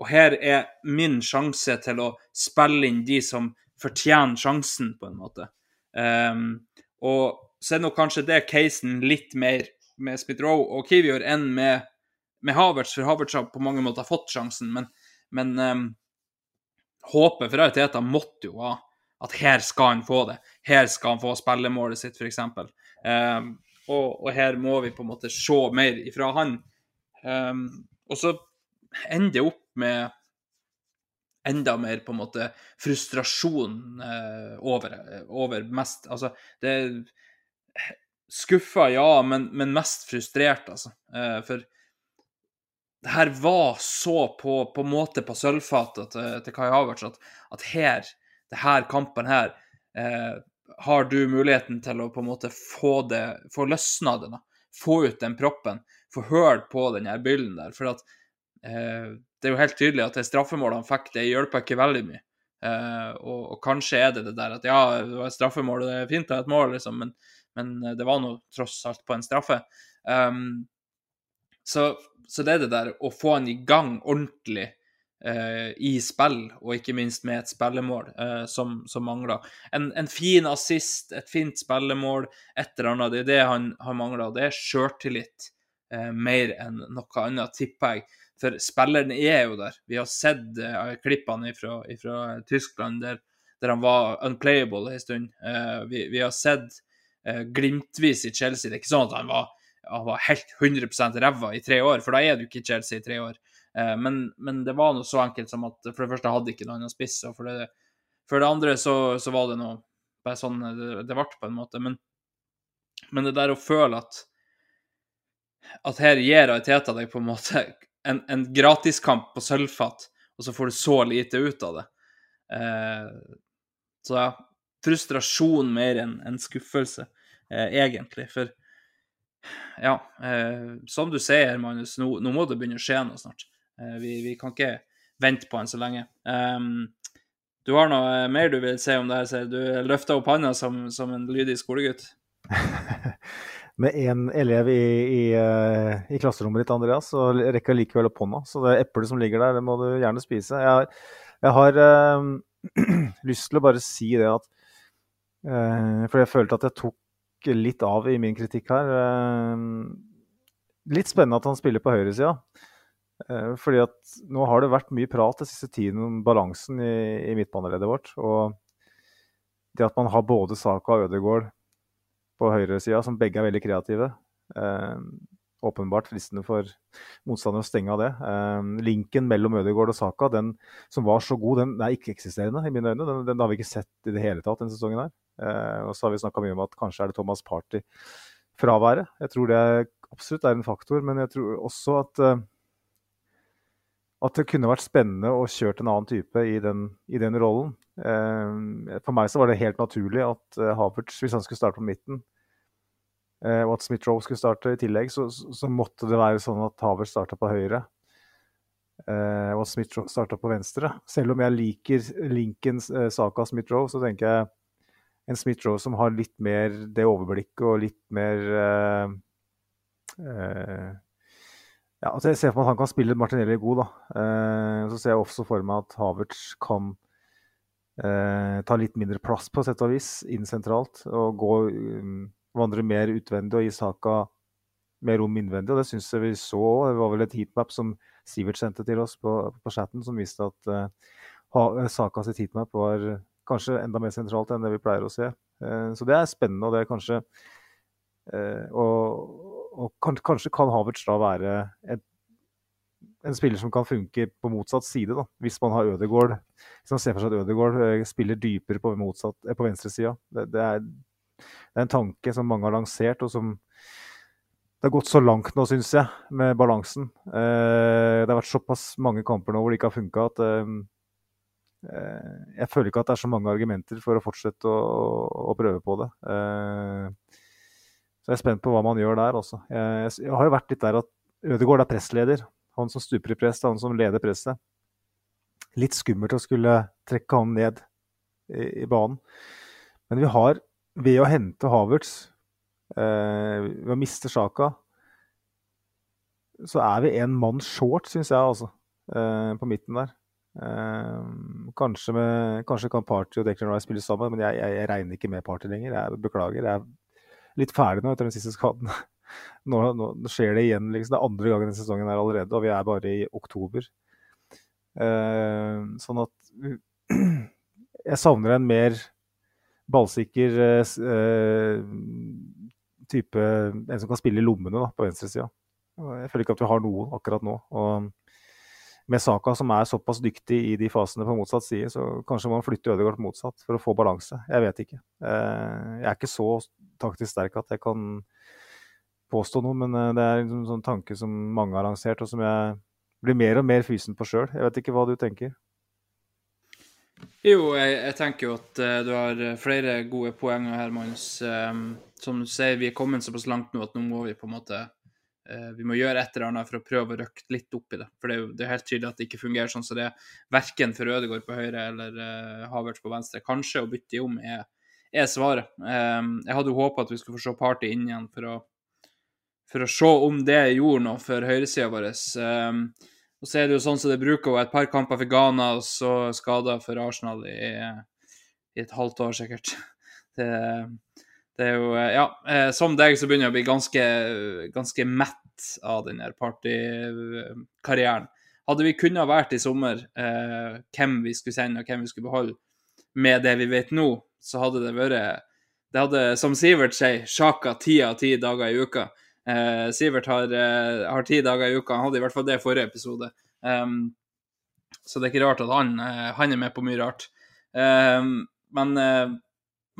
Og her er min sjanse til å spille inn de som fortjener sjansen, på en måte. Um, og så er nok kanskje det casen litt mer med Smith-Roe og Kivior enn med, med Havertz, for Havertz har på mange måter fått sjansen. Men, men um, håpet for Ariteta måtte jo være at her skal han få det. Her skal han få spillemålet sitt, f.eks. Um, og, og, her må vi på en måte se mer ifra han. Um, og så ender opp med enda mer på en måte frustrasjon eh, over, over mest Altså, det er Skuffa, ja, men, men mest frustrert, altså. Eh, for det her var så på, på måte på sølvfatet til, til Kai Havertz at, at her, det her kampen her, eh, har du muligheten til å på en måte få det, få løsna det, da. Få ut den proppen. Få høl på den her byllen der. For at eh, det er jo helt tydelig at det straffemålet han fikk, det hjelper ikke veldig mye. Eh, og, og, kanskje er det det der at ja, det var et straffemål, det er fint å ha et mål, liksom, men, men det var nå tross alt på en straffe. Um, så, så, det er det der å få han i gang ordentlig eh, i spill, og ikke minst med et spillemål, eh, som, som, mangler. En, en, fin assist, et fint spillemål, et eller annet. Det er det han har mangla. Det er sjøltillit eh, mer enn noe annet, tipper jeg. For spilleren er jo der. Vi har sett uh, klippene fra Tyskland der, der, han var unplayable en stund. Uh, vi, vi, har sett uh, glimtvis i Chelsea. Det er ikke sånn at han var, han var helt 100% ræva i tre år, for da er du ikke i Chelsea i tre år. Men, men, det var noe så enkelt som at for det første hadde ikke noen annen spiss, og for det, for det andre så, så, var det noe bare sånn det, det ble, på en måte. Men, men det der å føle at at her gir Teta deg på en måte en, en gratiskamp på sølvfat, og så får du så lite ut av det. Eh, så ja, frustrasjon mer enn en skuffelse, eh, egentlig. For ja, eh, som du sier, Magnus, nå, nå, må det begynne å skje noe snart. Eh, vi, vi, kan ikke vente på han så lenge. Um, du har noe mer du vil si om det her? Du løfter opp handa som, som en lydig skolegutt. *laughs* med én elev i, i, eh, i, klasserommet ditt, Andreas, så rekker jeg likevel opp hånda. Så det eplet som ligger der, det må du gjerne spise. Jeg jeg har øh, *clears throat* lyst til å bare si det at øh, For jeg følte at jeg tok litt av i min kritikk her. Øh, litt spennende at han spiller på høyresida. Uh, fordi at nå har det vært mye prat den siste tiden om balansen i, i midtbaneleddet vårt. Og det at man har både Saka og Ødegaard på høyresida, som begge er veldig kreative. Eh, åpenbart fristende for motstanderen å stenge av det. Eh, linken mellom Ødegaard og Saka, den som var så god, den er ikke-eksisterende i mine øyne. Den, den, har vi ikke sett i det hele tatt denne sesongen her. Eh, og så har vi snakka mye om at kanskje er det Thomas Party fraværet. Jeg tror det absolutt er en faktor, men jeg tror også at eh, at det kunne vært spennende å kjørt en annen type i den, i den rollen. Eh, for meg så var det helt naturlig at eh, Havertz, hvis han skulle starte på midten, Eh, og at Smith-Roe skulle starte i tillegg, så, så, måtte det være sånn at Havertz starta på høyre. Og at Smith-Roe starta på venstre. Selv om jeg liker Linkens eh, av Smith-Roe, så tenker jeg en Smith-Roe som har litt mer det overblikket og litt mer eh, eh, ja, altså Jeg ser for meg at han kan spille Martinelli god. da. Eh, så ser jeg også for meg at Havertz kan ta litt mindre plass på sett og vis inn sentralt. Og gå um, vandre mer utvendig og gi Saka mer rom innvendig. og Det syns jeg vi så. Det var vel et heatmap som Sivert sendte til oss på, på chatten, som viste at uh, Saka sitt heatmap var kanskje enda mer sentralt enn det vi pleier å se. Uh, så det er spennende, og det er kanskje uh, Og, og kan, kanskje kan Havertz da være et, en spiller som kan funke på motsatt side, da, hvis man har Ødegaard. Hvis man ser for seg at Ødegaard spiller dypere på, motsatt, på venstresida. Det, det, er det er en tanke som mange har lansert, og som det har gått så langt nå, syns jeg, med balansen. Eh, det har vært såpass mange kamper nå hvor det ikke har funka at eh, eh, jeg føler ikke at det er så mange argumenter for å fortsette å, å prøve på det. Eh, jeg er spent på hva man gjør der også. Jeg, jeg har jo vært litt der at Ødegaard er pressleder. Han som stuper i press, han som leder presset. Litt skummelt å skulle trekke han ned i, i banen. Men vi har ved å hente Havertz, eh, ved å miste Sjaka, så er vi en mann short, syns jeg, altså, eh, på midten der. Eh, kanskje, med, kanskje, kan Party og Declan Rice spille sammen, men jeg, jeg, jeg, regner ikke med Party lenger. Jeg beklager. Jeg litt ferdig nå etter den siste skaden. Nå, nå, skjer det igjen. Liksom. Det er andre gangen denne sesongen her allerede, og vi er bare i oktober. Eh, sånn at *clears throat* jeg savner en mer ballsikker eh, type En som kan spille i lommene da, på venstresida. Jeg føler ikke at vi har noen akkurat nå. Og med Saka, som er såpass dyktig i de fasene på motsatt side, så kanskje man flytter Ødegaard motsatt for å få balanse. Jeg vet ikke. Eh, jeg er ikke så taktisk sterk at jeg kan påstå noe, men eh, det er en sånn tanke som mange har lansert, og som jeg blir mer og mer fysen på sjøl. Jeg vet ikke hva du tenker? Jo, jeg, jeg tenker jo at uh, du har flere gode poenger her, Magnus. Um, som du sier, vi er kommet såpass langt nå at nå må vi på en måte vi må gjøre et eller annet for å prøve å røkke litt opp i det. For det er jo helt tydelig at det ikke fungerer sånn som det er, verken for Ødegaard på høyre eller uh, Havertz på venstre. Kanskje å bytte om er, er svaret. Um, jeg hadde jo håpa at vi skulle få se Party inn igjen for å, for å se om det gjorde noe for høyresida vår. Um, og så er det jo sånn som det bruker, et par kamper for Ghana og så skader for Arsenal i, i et halvt år, sikkert. *laughs* Det, det er jo Ja, som deg så begynner jeg å bli ganske, ganske mett av den partykarrieren. Hadde vi kunnet vært i sommer eh, hvem vi skulle sende og hvem vi skulle beholde, med det vi vet nå, så hadde det vært Det hadde, som Sivert sier, sjaka ti av ti dager i uka. Eh, Sivert har, eh, har, ti dager i uka. Han hadde i hvert fall det i forrige episode. Um, så det er ikke rart at han, eh, han er med på mye rart. Um, men, eh,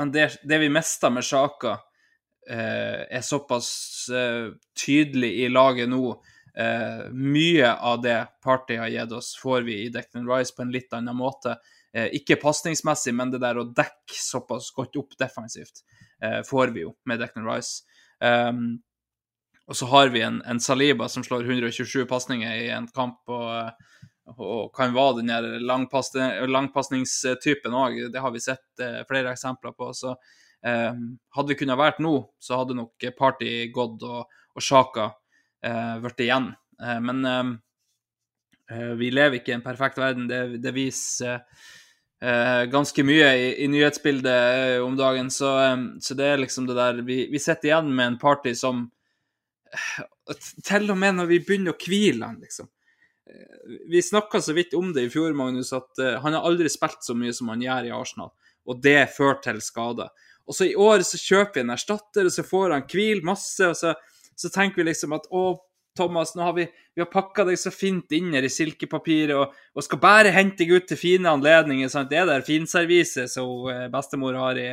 men det, det, vi mista med Sjaka, Eh, er såpass eh, tydelig i laget nå. Eh, mye av det Party har gitt oss, får vi i Declan Rice på en litt annen måte. ikke pasningsmessig, men det der å dekke såpass godt opp defensivt får vi jo med Declan Rice. Um, og så har vi en, en, Saliba som slår 127 pasninger i en kamp, og, og kan være den der langpasningstypen òg. Det har vi sett eh, flere eksempler på. Så Eh, hadde vi kunnet vært nå, så hadde nok Party gått og, og Sjaka eh, blitt igjen. Eh, men eh, eh, vi lever ikke i en perfekt verden. Det, det viser eh, ganske mye i, i nyhetsbildet om dagen. Så, så, det er liksom det der Vi, vi sitter igjen med en party som Til og med når vi begynner å hvile han, liksom vi snakka så vidt om det i fjor, Magnus, at uh, han har aldri spilt så mye som han gjør i Arsenal. Og det fører til skader. Og så i år så kjøper vi en erstatter, og så får han hvil masse, og så, så, tenker vi liksom at å, Thomas, nå har vi, vi har pakka deg så fint inn her i silkepapiret og, og, skal bare hente deg ut til fine anledninger. sant? Det er der finserviset som eh, bestemor har i,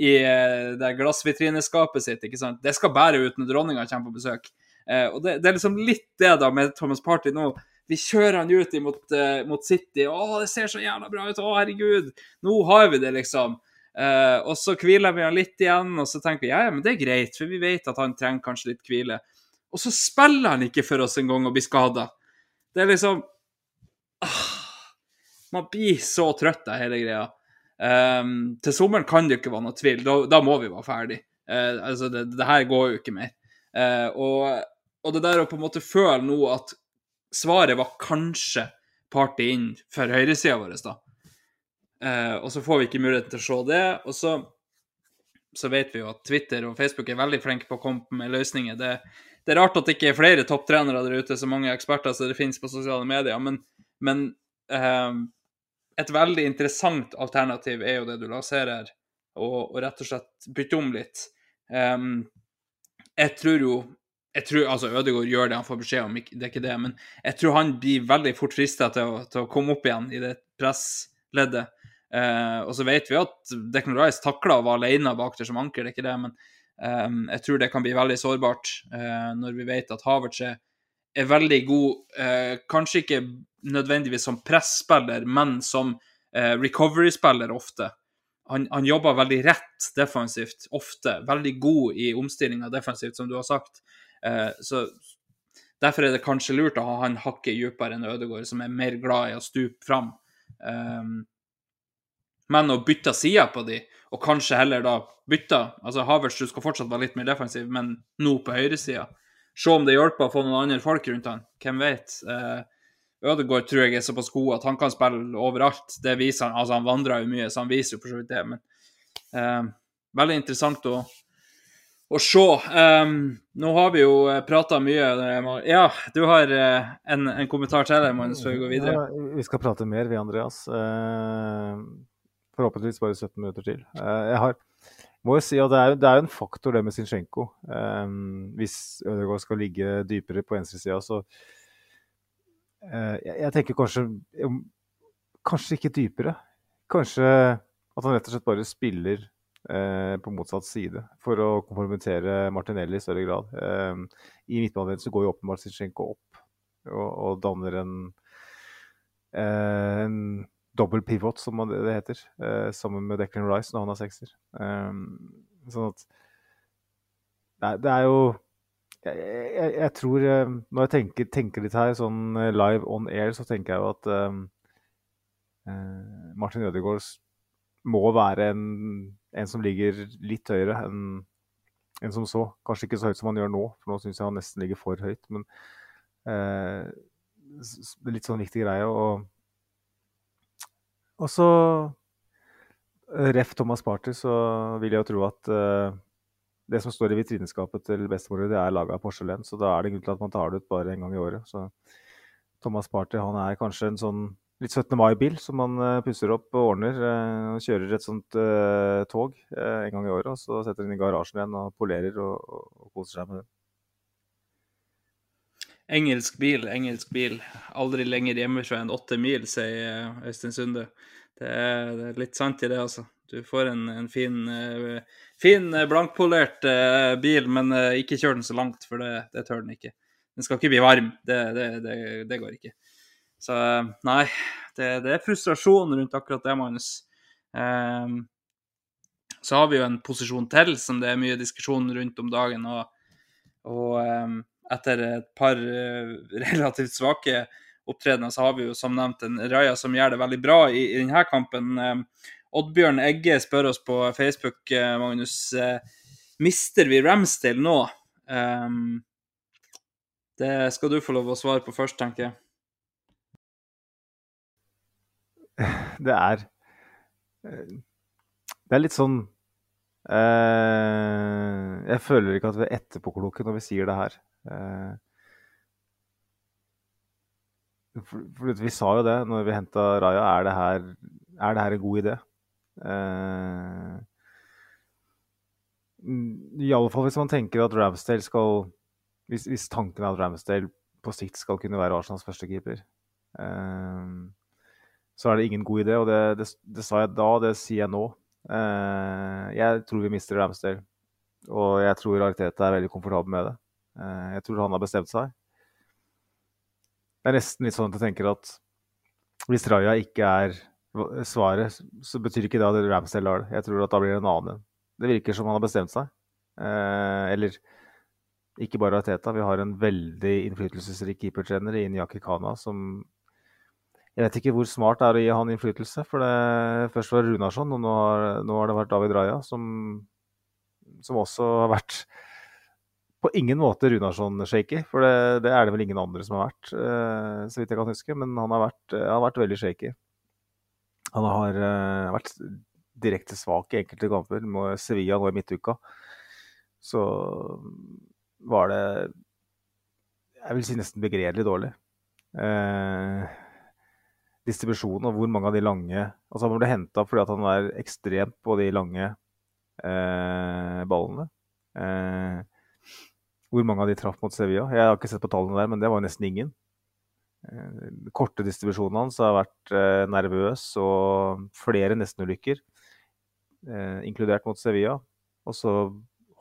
i eh, det glassvitrineskapet sitt. ikke sant? Det skal bare ut når dronninga kommer på besøk. Eh, og det, det, er liksom litt det da med Thomas Party nå. Vi kjører han ut mot, uh, mot City. Å, det ser så jævla bra ut! Å, herregud! Nå har vi det, liksom. Uh, og så hviler vi han litt igjen, og så tenker vi ja, ja, men det er greit, for vi vet at han trenger kanskje litt hvile. Og så spiller han ikke for oss engang og blir skada. Det er liksom ah, Man blir så trøtt av hele greia. Um, til sommeren kan det jo ikke være noe tvil. Da, da må vi være ferdig. Uh, altså, det, det, her går jo ikke mer. Uh, og, og, det der å på en måte føle nå at svaret var kanskje party inn for høyresida vår, da. Eh, og så får vi ikke muligheten til å se det. Og så, så, vet vi jo at Twitter og Facebook er veldig flinke på å komme med løsninger. Det, det er rart at det ikke er flere topptrenere der ute, så mange eksperter som det finnes på sosiale medier. Men, men eh, et veldig interessant alternativ er jo det du lanserer, og, og rett og slett bytte om litt. Um, jeg tror jo jeg tror, altså Ødegaard gjør det han får beskjed om, det er ikke det, men jeg tror han blir veldig fort frista til, til, å komme opp igjen i det pressleddet. Eh, og så vet vi at Declan Rice takla å være alene bak der som anker, det er ikke det, men eh, jeg tror det kan bli veldig sårbart eh, når vi vet at Havertz er, veldig god, uh, kanskje ikke nødvendigvis som presspiller, men som recovery-spiller ofte. Han, han, jobber veldig rett defensivt, ofte. Veldig god i omstillinga defensivt, som du har sagt. Så Derfor er det kanskje lurt å ha han hakket dypere enn Ødegaard, som er mer glad i å stupe fram. Um, men å bytte side på de, og kanskje heller da bytte altså Havertz du skal fortsatt være litt mer defensiv, men nå på høyresida. Se om det hjelper å få noen andre folk rundt han. Hvem vet? Eh, Ødegaard tror jeg er såpass god at han kan spille overalt. Det viser han. Altså, han vandrer jo mye, så han viser jo for så vidt det. Men eh, veldig interessant å, å se. Um, nå har vi jo eh, prata mye. Ja, du har uh, en, en, kommentar til deg, Magnus, før vi går videre? Ja, vi skal prate mer, vi, Andreas. Uh, Forhåpentligvis bare 17 minutter til. Uh, jeg har, må jo si at det er, det er en faktor, det med Zinchenko. Um, hvis Ødegaard skal ligge dypere på venstresida, så uh, jeg, jeg tenker kanskje Kanskje ikke dypere. Kanskje at han rett og slett bare spiller eh, på motsatt side for å konformitere Martinelli i større grad. Eh, I midtbanen så går jo åpenbart Zinchenko opp og, og danner en, eh, en dobbel pivot, som det heter, eh, sammen med Declan Rice når han er sekser. Eh, sånn at Nei, det er jo jeg, jeg, jeg, tror eh, Når jeg tenker, tenker, litt her, sånn live on air, så tenker jeg jo at uh, Martin Ødegaard må være en, en, som ligger litt høyere enn en som så. Kanskje ikke så høyt som han gjør nå, for nå syns jeg han nesten ligger for høyt. Men eh, litt sånn viktig greie. Og, og så Ref Thomas Party, så vil jeg jo tro at eh, det som står i vitrineskapet til bestemor, det er laga av porselen. Så da er det grunn til at man tar det ut bare en gang i året. Så Thomas Party han er kanskje en sånn litt 17. mai-bil som man uh, pusser opp og ordner. Uh, og kjører et sånt uh, tog en gang i året. Og så setter den i garasjen igjen og polerer og, og, koser seg med det. Engelsk bil, engelsk bil. Aldri lenger hjemmefra enn åtte mil, sier Øystein Sunde. Det er, det er litt sant i det, altså. Du får en, en fin, uh, fin eh, blankpolert uh, bil, men uh, ikke kjør den så langt, for det, det, tør den ikke. Den skal ikke bli varm. Det, det går ikke. Så nei, det, er frustrasjon rundt akkurat det, Magnus. Um, så har vi jo en posisjon til som det er mye diskusjon rundt om dagen. Og, og um, etter et par *laughs* relativt svake opptredener, så har vi jo som nevnt en Raja som gjør det veldig bra i, i denne kampen. Um, Oddbjørn Egge spør oss på Facebook, eh, Magnus. Eh, mister vi Ramsdale nå? Um, det skal du få lov å svare på først, tenker jeg. *laughs* Det er Det er litt sånn uh, Jeg føler ikke at vi er etterpåkloke når vi sier det her. Uh, for, for vi sa jo det når vi henta Raja. Er det, her, er det her en god idé? Uh, I alle fall hvis man tenker at Ramsdale skal hvis, hvis, tanken er at Ramsdale på sikt skal kunne være Arsenals førstekeeper, uh, så er det ingen god idé. Og det, det, det, sa jeg da, det sier jeg nå. Uh, jeg tror vi mister Ramsdale. Og jeg tror Ariteta er veldig komfortabel med det. Uh, jeg tror han har bestemt seg. Det er nesten litt sånn at jeg tenker at hvis Raja ikke er svaret, så betyr ikke det at Ramsdale har det. Jeg tror at da blir det en annen. Det virker som han har bestemt seg. Eh, eller ikke bare Teta. Vi har en veldig innflytelsesrik keepertrener i Inyaki Kana som Jeg vet ikke hvor smart det er å gi han innflytelse. For det først var Runarsson, og nå har, nå har, det vært David Raja, som, som også har vært på ingen måte Runarsson-shaky. For det, det, er det vel ingen andre som har vært, eh, så vidt jeg kan huske. Men han har vært, har vært veldig shaky. Han har uh, vært direkte svak i enkelte kamper. Med Sevilla nå i midtuka så var det Jeg vil si nesten begredelig dårlig. Uh, distribusjonen og hvor mange av de lange Altså Han ble henta fordi han er ekstremt på de lange eh, ballene. Eh, hvor mange av de traff mot Sevilla? Jeg har ikke sett på tallene der, men det var nesten ingen. Eh, korte distribusjonen hans har vært eh, nervøs og flere nestenulykker, eh, inkludert mot Sevilla. Og så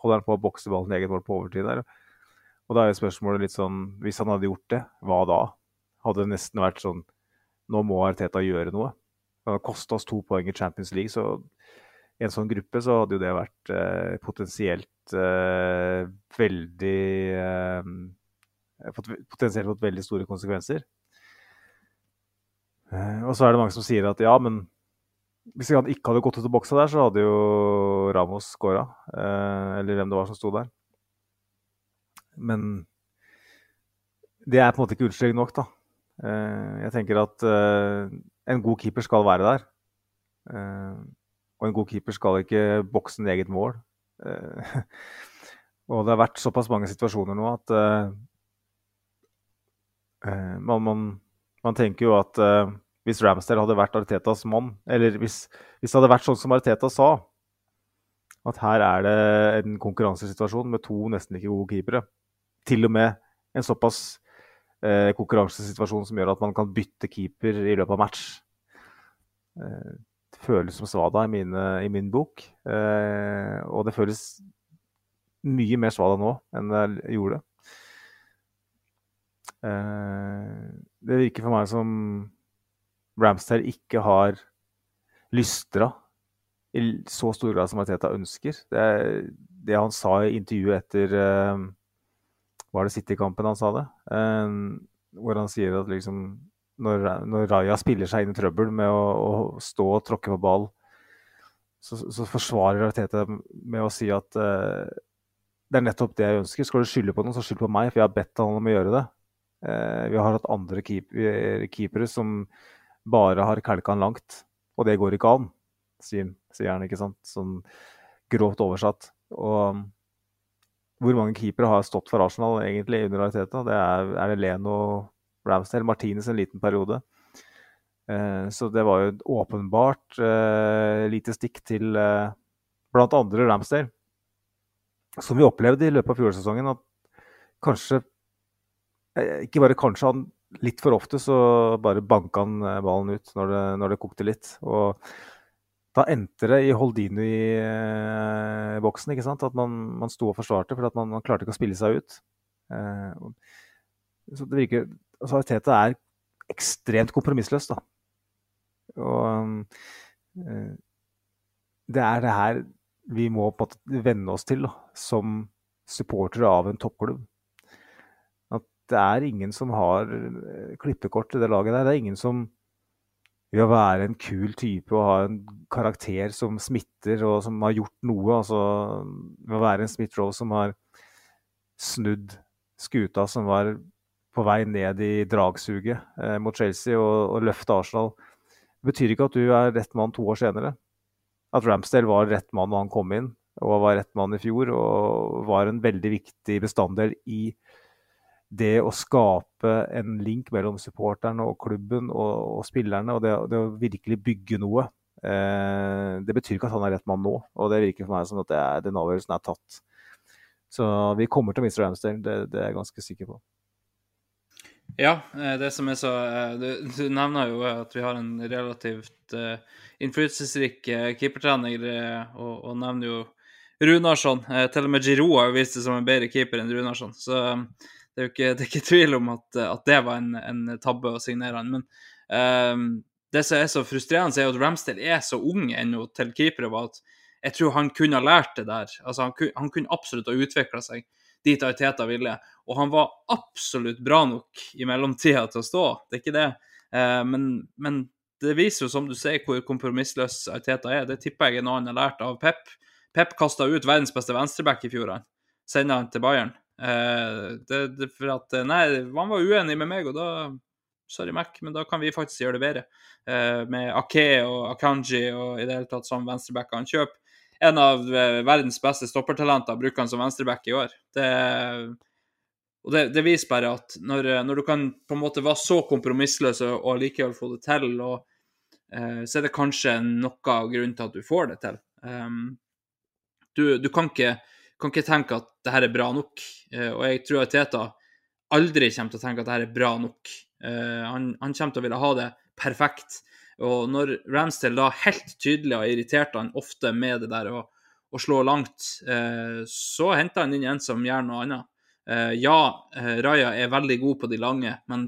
holder han på å bokse ballen i eget mål på overtid der. Og da er spørsmålet litt sånn Hvis han hadde gjort det, hva da? Hadde det nesten vært sånn Nå må Arteta gjøre noe. Det har kosta oss to poeng i Champions League, så i en sånn gruppe så hadde jo det vært eh, potensielt eh, veldig eh, potensielt fått veldig store konsekvenser. Eh, og så er det mange som sier at ja, men hvis han ikke hadde gått ut av boksa der, så hadde jo Ramos skåra. Eh, eller hvem det var som sto der. Men det er på en måte ikke unnskyldning nok, da. Jeg tenker at en god keeper skal være der. Og en god keeper skal ikke bokse en eget mål. *laughs* Og det har vært såpass mange situasjoner nå at Eh, man, man, man, tenker jo at hvis Ramsdale hadde vært Artetas mann, eller hvis, hvis, det hadde vært sånn som Arteta sa, at her er det en konkurransesituasjon med to nesten ikke gode keepere, til og med en såpass eh, konkurransesituasjon som gjør at man kan bytte keeper i løpet av match. Eh, det føles som svada i, mine, i min bok. Eh, og det føles mye mer svada nå enn det gjorde. Eh, det virker for meg som Ramsdale ikke har lystra i så stor grad som Arteta ønsker. Det, det, han sa i intervjuet etter uh, Var det City-kampen han sa det? Eh, hvor han sier at liksom når, når, Raja spiller seg inn i trøbbel med å, å stå og tråkke på ball, så, så, forsvarer Arteta med å si at eh, det er nettopp det jeg ønsker. Skal du skylde på noen, så skyld på meg, for jeg har bedt han om å gjøre det. vi har hatt andre keep, keepere som bare har kalka han langt, og det går ikke an sier, sier han, ikke sant? Sånn grovt oversatt. Og hvor mange keepere har stått for Arsenal egentlig under Arteta? Det er, er det Leno, Ramsdale, Martinez en liten periode. Eh, så det var jo åpenbart eh, lite stikk til eh, andre Ramsdale. Som vi opplevde i løpet av fjorårssesongen, at kanskje eh, Ikke bare kanskje, han litt for ofte så bare banka han eh, ballen ut når det, når det kokte litt. Og da endte det i Holdini-boksen. ikke sant? At man, man sto og forsvarte, for man, man, klarte ikke å spille seg ut. Eh, så det virker altså Arteta er ekstremt kompromissløs, da. Og eh, det er det her vi må på en måte venne oss til da, som supportere av en toppklubb. At det er ingen som har eh, klippekort i det laget der. Det er ingen som ved å være en kul type og ha en karakter som smitter og som har gjort noe. Altså ved å være en Smith Rowe som har snudd skuta som var på vei ned i dragsuget eh, mot Chelsea og, og løfte Arsenal. Det betyr ikke at du er rett mann to år senere. At Ramsdale var rett mann da han kom inn, og var rett mann i fjor og var en veldig viktig bestanddel i det å skape en link mellom supporterne og klubben og, og spillerne, og det, det, å virkelig bygge noe, eh, det betyr ikke at han er rett mann nå. Og det virker for meg som at er, den avgjørelsen er tatt. Så vi kommer til å miste Ramsdale, det, det, er jeg ganske sikker på. Ja, eh, det som er så eh, Du, du nevner jo at vi har en relativt uh, innflytelsesrik uh, keepertrener, og, og, nevner jo Runarsson. Uh, til og med Giroud har jo vist seg som en bedre keeper enn Runarsson. Så um, det er jo ikke, det er ikke tvil om at, at, det var en, en tabbe å signere han. Men um, det som er så frustrerende, er at Ramsdale er så ung ennå til keepere. var at jeg tror han kunne ha lært det der. Altså, han, han kunne absolutt ha utvikla seg dit Ariteta ville. Og han var absolutt bra nok i mellomtida til å stå, det er ikke det. Uh, men, men, det viser jo, som du sier, hvor kompromissløs Ariteta er. Det tipper jeg er noe han har lært av Pep. Pep kasta ut verdens beste venstreback i fjor, han. Sender han til Bayern. Eh, det, det, for at eh, Nei, han var uenig med meg, og da Sorry, Mac, men da kan vi faktisk gjøre det bedre. Eh, med Ake og Akanji og i det hele tatt som venstreback. Han kjøper en av verdens beste stoppertalenter, bruker han som venstreback i år. Det, og det, det, viser bare at når, når, du kan på en måte være så kompromissløs og, likevel få det til, og, eh, så er det kanskje noe av grunnen til at du får det til. Um, du, du, kan ikke kan ikke tenke at det her er bra nok. Eh, og jeg tror at Teta aldri kommer til å tenke at det her er bra nok. Eh, han, han, kommer til å ville ha det perfekt. Og når Ramsdale da helt tydelig har irritert han ofte med det der å, å slå langt, eh, så henter han inn en som gjør noe annet. Ja, Raja er veldig god på de lange, men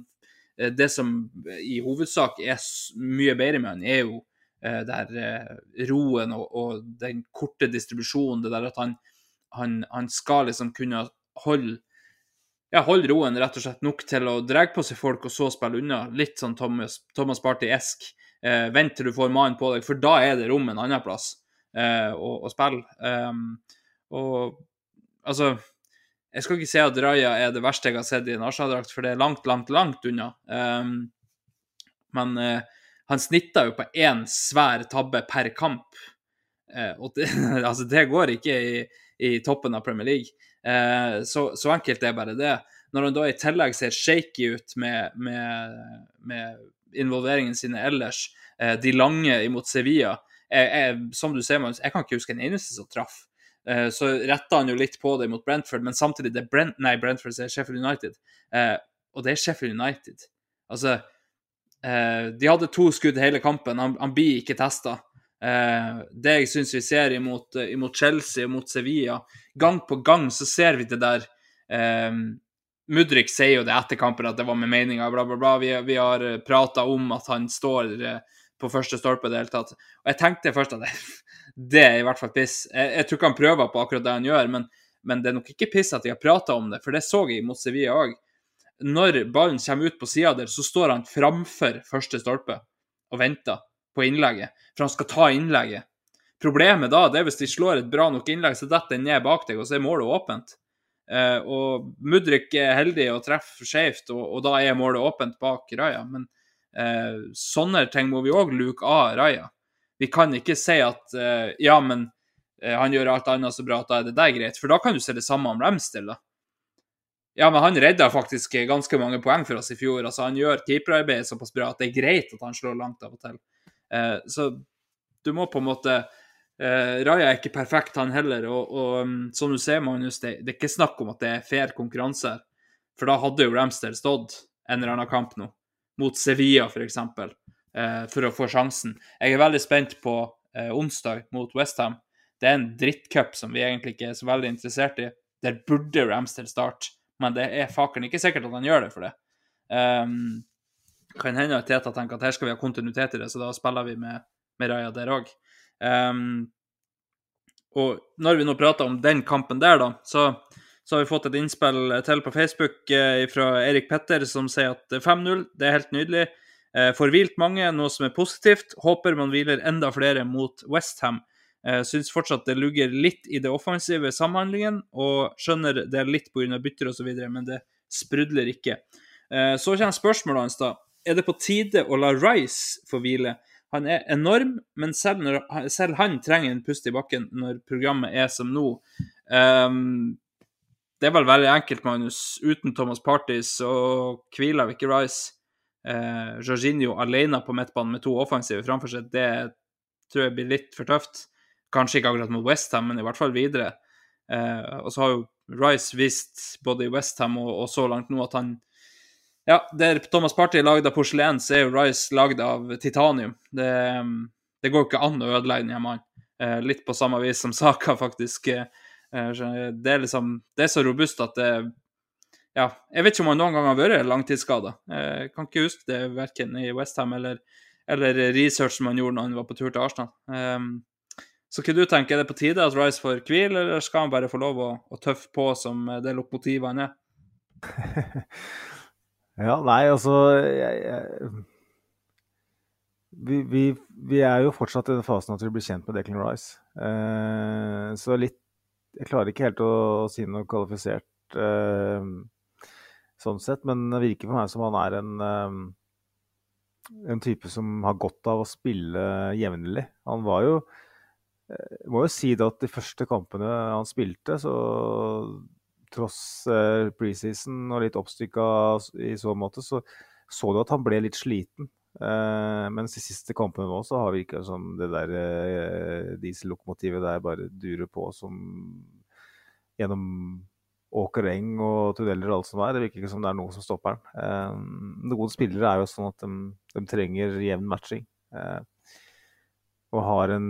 det som i hovedsak er mye bedre med han, er jo der roen og, og den korte distribusjonen. Det der at han han, han, skal liksom kunne holde ja, holde roen rett og slett nok til å dra på seg folk og så spille unna. Litt sånn Thomas, Thomas Party-esk. Eh, vent til du får mannen på deg, for da er det rom en annen plass eh, å, å, spille. Um, og altså Jeg skal ikke si at Raja er det verste jeg har sett i en Arsenal-drakt, for det er langt, langt, langt unna. Um, men eh, han snitta jo på én svær tabbe per kamp. Eh, og det, *laughs* altså, det går ikke i i toppen av Premier League. Eh, så, så, enkelt er bare det. Når han da i tillegg ser shaky ut med, med, med involveringen sine ellers, eh, de lange imot Sevilla jeg, jeg, Som du ser, jeg kan ikke huske en eneste som traff. Eh, så retta han jo litt på det mot Brentford, men samtidig det Brent, nei, Brentford er Sheffield United. Eh, og det er Sheffield United. Altså, eh, de hadde to skudd hele kampen. Han, han blir ikke testa. Eh, det jeg syns vi ser imot, imot Chelsea mot Sevilla Gang på gang så ser vi det der eh, Mudrik sier jo det etter kampen at det var med meninga, bla, bla, bla. Vi, vi har prata om at han står eh, på første stolpe i det hele tatt. Og jeg tenkte først at det, *laughs* det er i hvert fall piss. Jeg, jeg, tror ikke han prøver på akkurat det han gjør, men, men det er nok ikke piss at de har prata om det, for det så jeg mot Sevilla òg. Når ballen kommer ut på sida der, så står han framfor første stolpe og venter på innlegget, for han skal ta innlegget. Problemet da det er hvis de slår et bra nok innlegg, så detter den ned bak deg, og så er målet åpent. Eh, og Mudrik er heldig og treffer skjevt, og, og, da er målet åpent bak Raja. Men eh, sånne ting må vi òg luke av Raja. Vi kan ikke si at eh, ja, men eh, han gjør alt annet så bra at da er det der greit. For da kan du se det samme om Ramsdale, da. Ja, men han redda faktisk ganske mange poeng for oss i fjor. Altså, han gjør keeperarbeidet såpass bra at det er greit at han slår langt av og til. Eh, så du må på en måte eh, Raja er ikke perfekt, han heller. Og, og um, som du ser, Magnus, det, det, er ikke snakk om at det er fair konkurranse. For da hadde jo Ramster stått en eller annen kamp nå, mot Sevilla f.eks., eh, for å få sjansen. Jeg er veldig spent på eh, onsdag mot Westham. Det er en drittcup som vi egentlig ikke er så veldig interessert i. Der burde Ramster starte, men det er faken ikke sikkert at han gjør det for det. Um, kan hende at Teta tenker at her skal vi ha kontinuitet i det, så da spiller vi med, med Raja der òg. Um, ehm, og når vi nå prater om den kampen der, da, så, så har vi fått et innspill til på Facebook eh, fra Erik Petter som sier at 5-0, det er helt nydelig. Eh, får hvilt mange, noe som er positivt. Håper man hviler enda flere mot Westham. Eh, syns fortsatt det lugger litt i det offensive samhandlingen, og skjønner det litt pga. bytter osv., men det sprudler ikke. Eh, så kommer spørsmålet hans, da er det på tide å la Rice få hvile. Han er enorm, men selv, når, selv han trenger en pust i bakken når programmet er som nå. Um, det er vel veldig enkelt, Magnus. Uten Thomas Party så hviler vi ikke Rice. Uh, Jorginho alene på midtbanen med to offensive framfor seg, det tror jeg blir litt for tøft. Kanskje ikke akkurat mot Westham, men i hvert fall videre. Uh, og så har jo Rice vist både i Westham og, og så langt nå at han ja, der Thomas Party er lagd av porselen, så er jo Rice lagd av titanium. Det, det går ikke an å ødelegge den mannen. Eh, litt på samme vis som *laughs* Saka, faktisk. Eh, det er liksom Det er så robust at det Ja, jeg vet ikke om han noen gang har vært langtidsskada. Jeg kan ikke huske det verken i Westham eller, eller research som han gjorde når han var på tur til Arsenal. Um, så hva du tenker, er det på tide at Rice får hvile, eller skal han bare få lov å, å tøffe på som det lokomotivet han er? *laughs* Ja, nei, altså jeg, jeg, vi, vi, vi, er jo fortsatt i den fasen at vi blir kjent med Declan Rice. Eh, så litt Jeg klarer ikke helt å, å si noe kvalifisert eh, sånn sett, men det virker for meg som han er en, eh, en type som har godt av å spille jevnlig. Han var jo Jeg eh, må jo si det at de første kampene han spilte, så tross eh, preseason og litt oppstykka i så måte, så så du at han ble litt sliten. Eh, mens de siste kampene nå så har vi ikke sånn det der eh, diesellokomotivet der bare durer på som gjennom åker, eng og tunneler og alt som er. Det virker ikke som det er noe som stopper den. Eh, noen spillere er jo sånn at de, de trenger jevn matching. Eh, og har en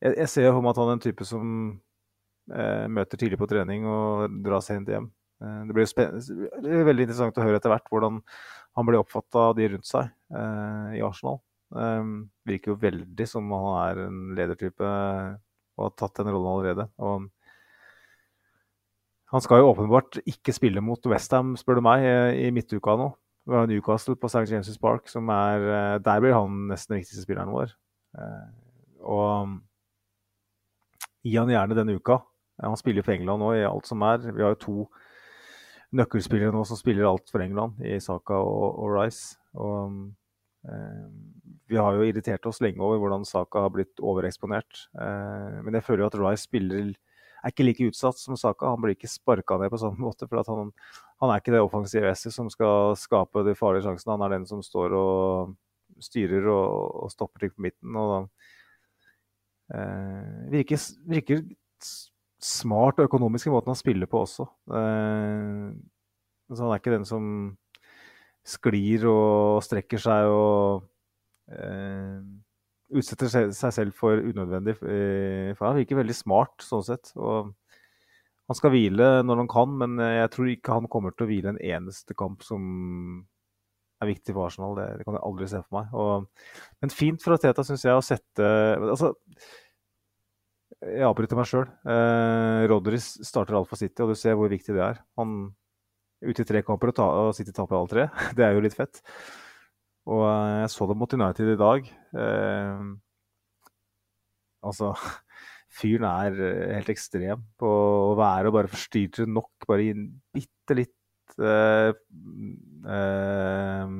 Jeg, jeg ser for meg at han er en type som møter tidlig på trening og drar sent hjem. Eh, det blir det er veldig interessant å høre etter hvert hvordan han blir oppfatta av de rundt seg eh, i Arsenal. virker jo veldig som han er en ledertype og har tatt den rollen allerede. Og han skal jo åpenbart ikke spille mot Westham, spør du meg, i midtuka nå. Vi har Newcastle på St. James' Park, som er Der blir han nesten den viktigste spilleren vår. Og gi han gjerne denne uka. Han spiller for England nå i alt som er. Vi har jo to nøkkelspillere nå som spiller alt for England, i Saka og, og Rice. Og, eh, vi har jo irritert oss lenge over hvordan Saka har blitt overeksponert. Eh, men jeg føler jo at Rice spiller er ikke like utsatt som Saka. Han blir ikke sparka ned på sånn *laughs* måte. for han, han, er ikke det offensive S-et som skal skape de farlige sjansene. Han er den som står og styrer og, og stopper ting på midten. og da eh, virker, virker smart og økonomisk i måten han spiller på også. Eh, Så han er ikke den som sklir og strekker seg og eh, utsetter seg selv for unødvendig eh, For han virker veldig smart sånn sett. Og han skal hvile når han kan, men jeg tror ikke han kommer til å hvile en eneste kamp som er viktig for Arsenal. Det, det kan jeg aldri se for meg. Og, men fint for Teta, syns jeg, å sette altså, Jeg avbryter meg sjøl. Eh, Rodris starter alt for City, og du ser hvor viktig det er. Han er ute i tre kamper og, ta, og City taper alle tre. *laughs* Det er jo litt fett. Og eh, jeg så det mot United i dag. Eh, altså *laughs* Fyren er helt ekstrem på å være og bare forstyrre nok, bare gi en bitte litt eh, eh,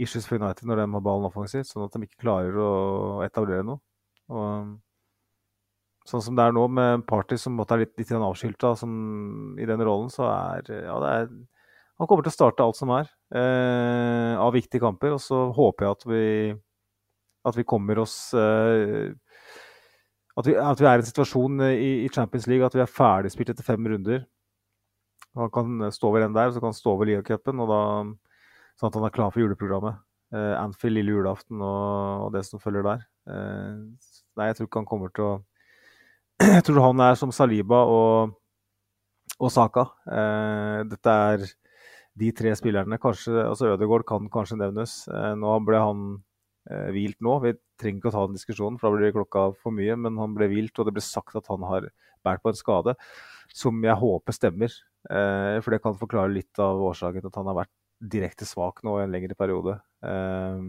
issues for United når de har ballen offensivt, sånn at de ikke klarer å etablere noe. Og sånn som det er nå, med Party som måtte er litt, litt avskilta i den rollen, så er ja, det er Han kommer til å starte alt som er eh, av viktige kamper. Og så håper jeg at vi, at vi kommer oss eh, at, vi, at, vi, er i en situasjon i, i, Champions League at vi er ferdigspilt etter fem runder. Han kan stå over en der, så kan han stå over ligacupen, sånn at han er klar for juleprogrammet. Eh, Anfield lille julaften og, og, det som følger der. Eh, nei, jeg tror ikke han kommer til å *clears throat* jeg tror han er som Saliba og, og Saka. Eh, dette er de tre spillerne. Kanskje, altså Ødegaard kan kanskje nevnes. Eh, nå ble han eh, hvilt nå. Vi trenger ikke å ta den diskusjonen, for da blir klokka for mye. Men han ble hvilt, og det ble sagt at han har båret på en skade som jeg håper stemmer. Eh, for det kan forklare litt av årsaken til at han har vært direkte svak nå i en lengre periode. Eh,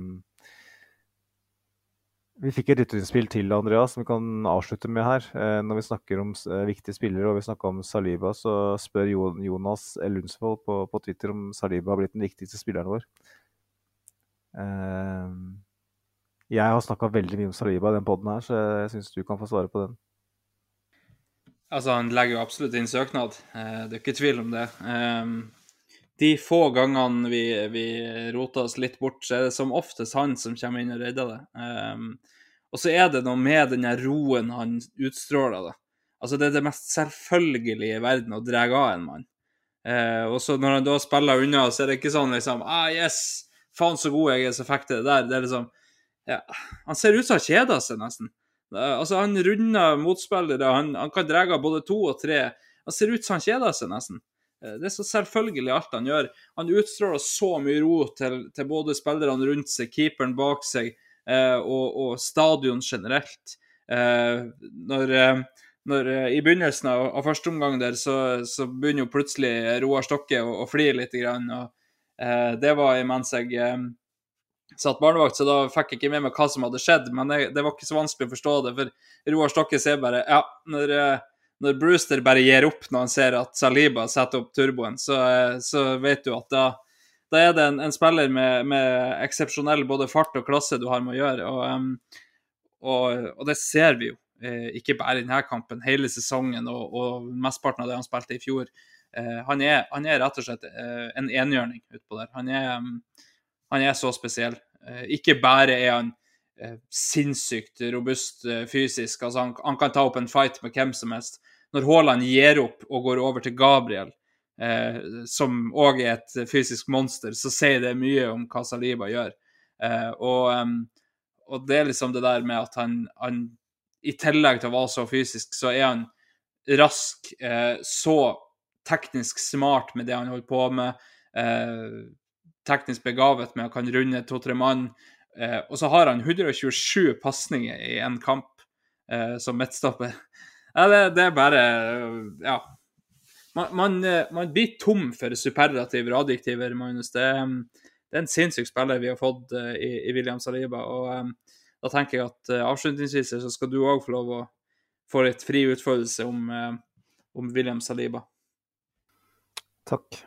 vi fikk et lytterinnspill til Andreas som vi kan avslutte med her. Eh, når vi snakker om eh, viktige spillere og vi snakker om Saliba, så spør Jonas Lundsvold på, på, Twitter om Saliba har blitt den viktigste spilleren vår. Eh, jeg har snakka veldig mye om Saliba i den poden her, så jeg syns du kan få svare på den. Altså, Han legger jo absolutt inn søknad, det er ikke tvil om det. De få gangene vi, vi roter oss litt bort, så er det som oftest han som kommer inn og redder det. Og så er det noe med den roen han utstråler. da. Altså, Det er det mest selvfølgelige i verden å dra av en mann. Uh, og så når han da spiller unna, så er det ikke sånn liksom ah, yes, faen så god jeg er, så fikk det der. Det er liksom ja, Han ser ut som han kjeder seg, nesten. Er, altså, Han runder motspillere, han, han kan dra både to og tre. Han ser ut som han kjeder seg, nesten. Eh, det er så selvfølgelig alt han gjør. Han utstråler så mye ro til, til både spillerne rundt seg, keeperen bak seg. Eh, og, og, stadion generelt. Eh, når, eh, når I begynnelsen av, av første omgang der, så, så, begynner jo plutselig Roar Stokke å, å flire litt. Grann, og, det var mens jeg satt barnevakt, så da fikk jeg ikke med meg hva som hadde skjedd. Men det, det var ikke så vanskelig å forstå det, for Roar Stokke ser bare Ja, når, når Brewster bare gir opp når han ser at Saliba setter opp turboen, så, så vet du at da, da er det en, en spiller med, med eksepsjonell både fart og klasse du har med å gjøre. Og, og, og det ser vi jo, eh, ikke bare i denne kampen, hele sesongen og, og mesteparten av det han spilte i fjor. Eh, han, er, han, er, rett og slett eh, en enhjørning utpå der. Han er, han er så spesiell. Eh, ikke bare er han eh, sinnssykt robust eh, fysisk, altså han, han, kan ta opp en fight med hvem som helst. Når Haaland gir opp og går over til Gabriel, eh, som òg er et fysisk monster, så sier det mye om hva Saliba gjør. Eh, og, og, det er liksom det der med at han, han, i tillegg til å være så fysisk, så er han rask, eh, så teknisk smart med det han holder på med. Eh, teknisk begavet med å kan runde to-tre mann. Eh, og så har han 127 pasninger i en kamp eh, som midtstopper. Ja, det, det, er bare Ja, man, man, eh, man, blir tom for superlativer og adjektiver, Magnus. Det, det, er en sinnssyk spiller vi har fått uh, i, i, William Saliba. og um, Da tenker jeg at uh, avslutningsvis så skal du òg få lov å få litt fri utførelse om, uh, om William Saliba. Takk.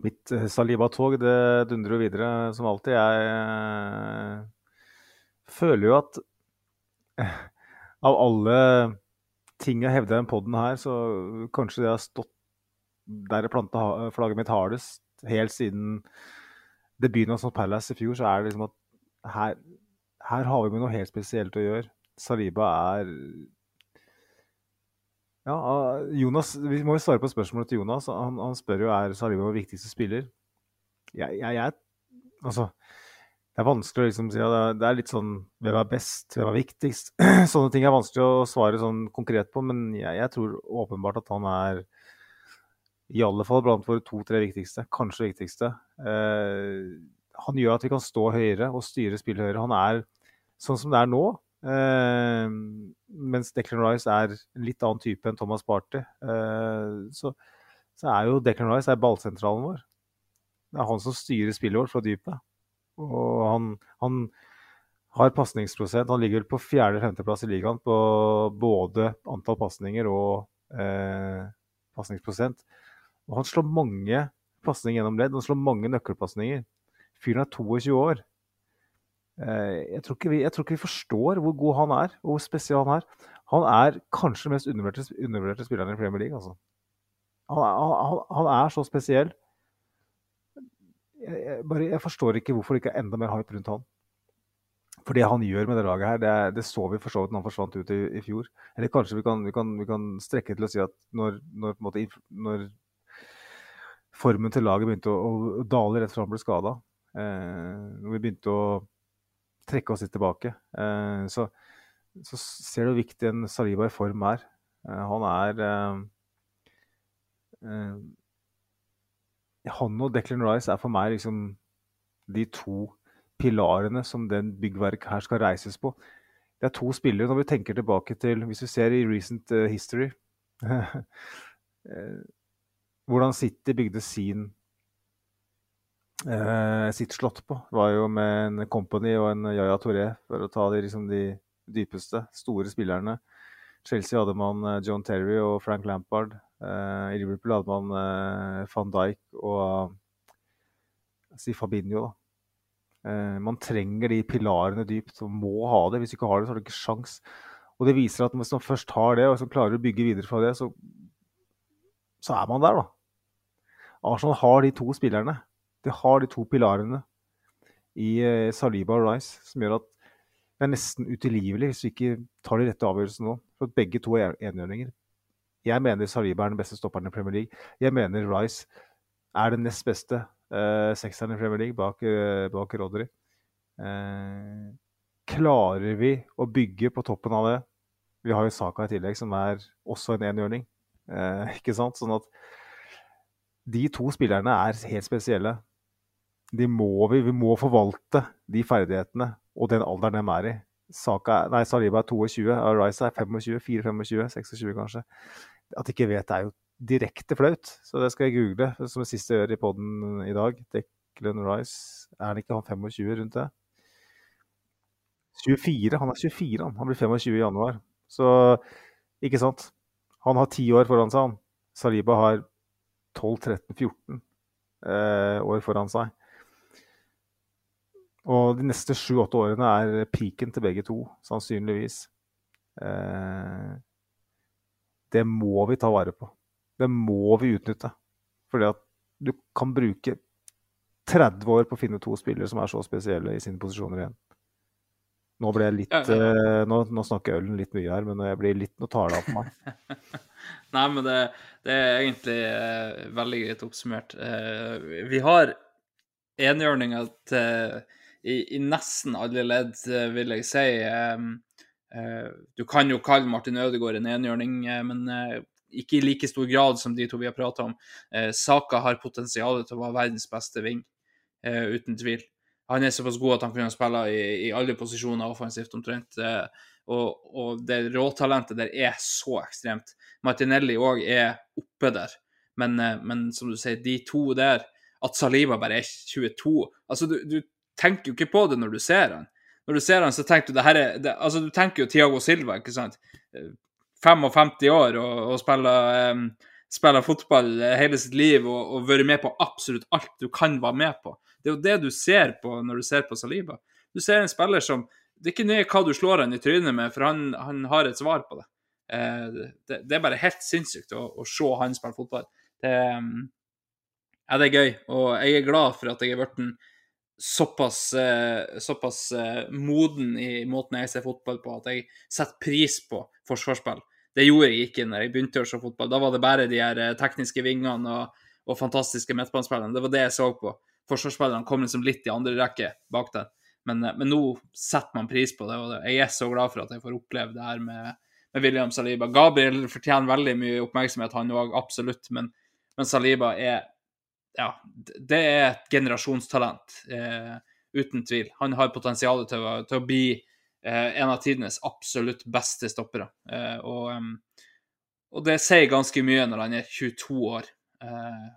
Mitt Saliba-tog det dundrer jo videre som alltid. Jeg føler jo at *laughs* av alle ting jeg hevder i denne poden her, så kanskje det har stått der jeg planta flagget mitt hardest helt siden debuten av St. Palace i fjor, så er det liksom at her, her har vi med noe helt spesielt å gjøre. Saliba er Ja, Jonas, Vi må jo svare på spørsmålet til Jonas. Han, han spør jo er Saliba vår viktigste spiller. Jeg, jeg, jeg, altså, det er vanskelig å liksom si ja, det er litt sånn hvem er best, hvem er viktigst? *clears throat* Sånne ting er vanskelig å svare sånn konkret på, men jeg, jeg tror åpenbart at han er i alle fall blant våre to-tre viktigste, kanskje viktigste. Eh, han gjør at vi kan stå høyere og styre spillet høyere. Han er sånn som det er nå, Eh, mens Declan Rice er en litt annen type enn Thomas Party. Eh, så, så, er jo Declan Rice er ballsentralen vår. Det er han som styrer spillet vårt fra dypet. Og han, han har pasningsprosent. Han ligger på fjerde-femteplass i ligaen på både antall pasninger og eh, pasningsprosent. Og han slår mange pasninger gjennom ledd. Han slår mange nøkkelpasninger. Fyren er 22 år. Eh, jeg tror, vi, jeg tror, ikke vi, forstår hvor god han er, og hvor spesiell han er. Han er kanskje den mest undervurderte, undervurderte spilleren i Premier League. Altså. Han, han, han, er så spesiell. Jeg, bare, jeg, forstår ikke hvorfor det ikke er enda mer hype rundt han. For det han gjør med det laget her, det, det så vi for så vidt når han forsvant ut i, i fjor. Eller kanskje vi kan, vi, kan, vi kan, strekke til å si at når, når, måte, når formen til laget begynte å, å, dale rett fra han ble skada, eh, når vi begynte å trekke oss litt tilbake. Eh, så, så, ser du hvor viktig en Saliba i form er. Eh, han er eh, Han og Declan Rice er for meg liksom de to pilarene som den byggverket her skal reises på. Det er to spillere, når vi tenker tilbake til Hvis vi ser i recent history *laughs* Hvordan City bygde sin eh, sitt slott på, var jo med en Company og en Yaya Toré, for å ta de, liksom, de dypeste, store spillerne. Chelsea hadde man eh, John Terry og Frank Lampard. Eh, I Liverpool hadde man uh, van Dijk og si Fabinho. Eh, man trenger de pilarene dypt og må ha det. Hvis du ikke har det, så har du ikke sjans. Og det viser at hvis man først har det, og så klarer å bygge videre fra det, så, så er man der, da. Arsenal har de to spillerne de har de to pilarene i eh, Saliba og Rice som gjør at det er nesten utilgivelig hvis vi ikke tar de rette avgjørelsene nå. For at begge to er enhjørninger. Jeg mener Saliba er den beste stopperen i Premier League. Jeg mener Rice er den nest beste uh, sekseren i Premier League bak, uh, bak Rodry. Uh, klarer vi å bygge på toppen av det Vi har jo Saka i tillegg, som er også en enhjørning. Uh, ikke sant? Sånn at de to spillerne er helt spesielle de må vi, vi må forvalte de ferdighetene og den alderen de er i. Saka, nei, Saliba er 22, Rice er 25, 4-25, 26 kanskje. At de ikke vet, er jo direkte flaut. Så det skal jeg google, som det siste jeg gjør i poden i dag. Declan Rice, er han ikke han 25 rundt det? 24, Han er 24, han. Han blir 25 i januar. Så ikke sant? Han har ti år foran seg, han. Saliba har 12-13-14 eh, år foran seg. Og de neste sju-åtte årene er peaken til begge to, sannsynligvis. Eh, det må vi ta vare på. Det må vi utnytte. Fordi at du kan bruke 30 år på å finne to spillere som er så spesielle i sine posisjoner igjen. Nå ble jeg litt ja, ja. Eh, nå, nå, snakker ølen litt mye her, men jeg blir litt Nå tar det av på meg. *laughs* Nei, men det, det er egentlig eh, veldig greit oppsummert. Eh, vi har enhjørninger til i, i, nesten alle ledd, eh, vil jeg si. Uh, du kan jo kalle Martin Ødegaard en enhjørning, uh, men ikke i like stor grad som de to vi har prata om. Saka har potensial til å være verdens beste ving, uten tvil. Han er såpass god at han kunne spille i, i alle posisjoner offensivt omtrent. Og, og, det råtalentet der er så ekstremt. Martinelli òg er oppe der. Men, men, som du sier, de to der At Saliba bare er 22 Altså, du, du tenker jo ikke på det når du ser han. Når du ser han, så tenker du det her er det, Altså, du tenker jo Tiago Silva, ikke sant. 55 år og, og spiller, um, spiller, fotball hele sitt liv og, og vært med på absolutt alt du kan være med på. Det er jo det du ser på når du ser på Saliba. Du ser en spiller som Det er ikke nøye hva du slår han i trynet med, for han, han har et svar på det. Uh, det, det, er bare helt sinnssykt å, å se han spille fotball. Det, um, ja, det er gøy, og jeg er glad for at jeg er blitt såpass, eh, såpass eh, moden i måten jeg ser fotball på, at jeg setter pris på forsvarsspill. det gjorde jeg ikke når jeg begynte å se fotball. Da var det bare de her tekniske vingene og, og fantastiske midtbanespillerne. Det var det jeg så på. Forsvarsspillerne kom liksom litt i andre rekke bak den. Men, men, nå setter man pris på det, og jeg er så glad for at jeg får oppleve det her med, med William Saliba. Gabriel fortjener veldig mye oppmerksomhet, han òg, absolutt, men, men, Saliba er ja, det er et generasjonstalent, eh, uten tvil. Han har potensial til til å bli eh, en av tidenes absolutt beste stoppere. Eh, og, og, det sier ganske mye når han er 22 år, eh,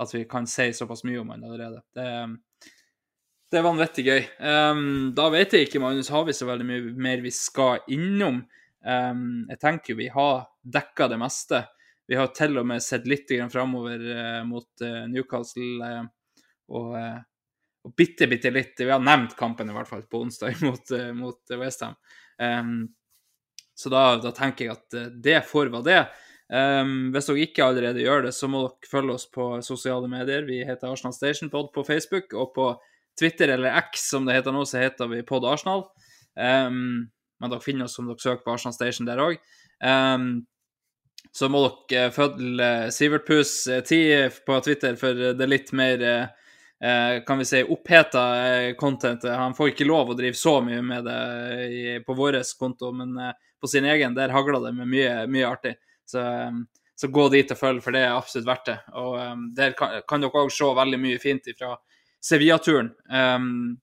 at vi kan si såpass mye om han allerede. Det, det er vanvittig gøy. Um, da vet jeg ikke, Magnus, har vi så veldig mye mer vi skal innom. Um, jeg tenker vi har dekka det meste. Vi har til og med sett litt framover uh, mot uh, Newcastle uh, og, og, bitte, bitte litt Vi har nevnt kampen i hvert fall på onsdag *laughs* mot, mot Westham. Um, så da, da, tenker jeg at det får være det. Um, hvis dere ikke allerede gjør det, så må dere følge oss på sosiale medier. Vi heter Arsenal Station Pod på Facebook og på Twitter, eller X som det heter nå, så heter vi Pod Arsenal. Um, men dere finner oss om dere søker på Arsenal Station der òg. Så må dere følge Sivert Puss 10 eh, på Twitter for det litt mer uh, kan vi si oppheta contentet. Han får ikke lov å drive så mye med det på vår konto, men uh, på sin egen der hagler det med mye, mye artig. Så, så, gå dit og følg, for det er absolutt verdt det. Og Der kan, kan dere òg se veldig mye fint ifra Sevilla-turen. Um,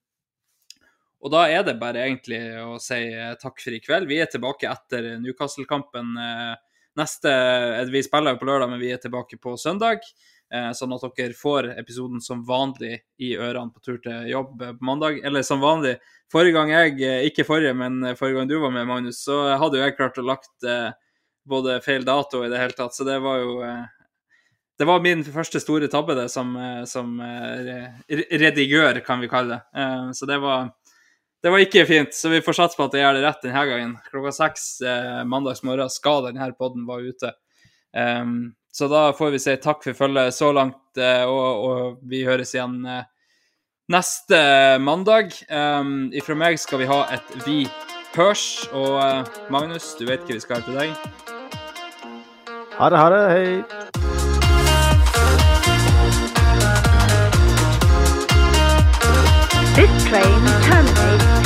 og da er det bare egentlig å si eh, takk for i kveld. Vi er tilbake etter Newcastle-kampen. Eh, neste eh, Vi spiller jo på lørdag, men vi er tilbake på søndag. Sånn at dere får episoden som vanlig i ørene på tur til jobb på mandag. Eller som vanlig. Forrige gang jeg, ikke forrige, men forrige gang du var med, Magnus, så hadde jo jeg klart å lagt både feil dato i det hele tatt. Så det var jo det var min første store tabbe det, som, eh, som eh, redigør, kan vi kalle det. Eh, så det var, det var ikke fint. Så vi får satse på at jeg gjør det rett denne gangen. Klokka seks mandags morgen skal denne poden være ute. Så da får vi si takk for følget så langt, og, og vi høres igjen neste mandag. Ifra meg skal vi ha et Vi hørs. Og Magnus, du vet hva vi skal ha til deg? Ha det, ha det. Hei. This train terminates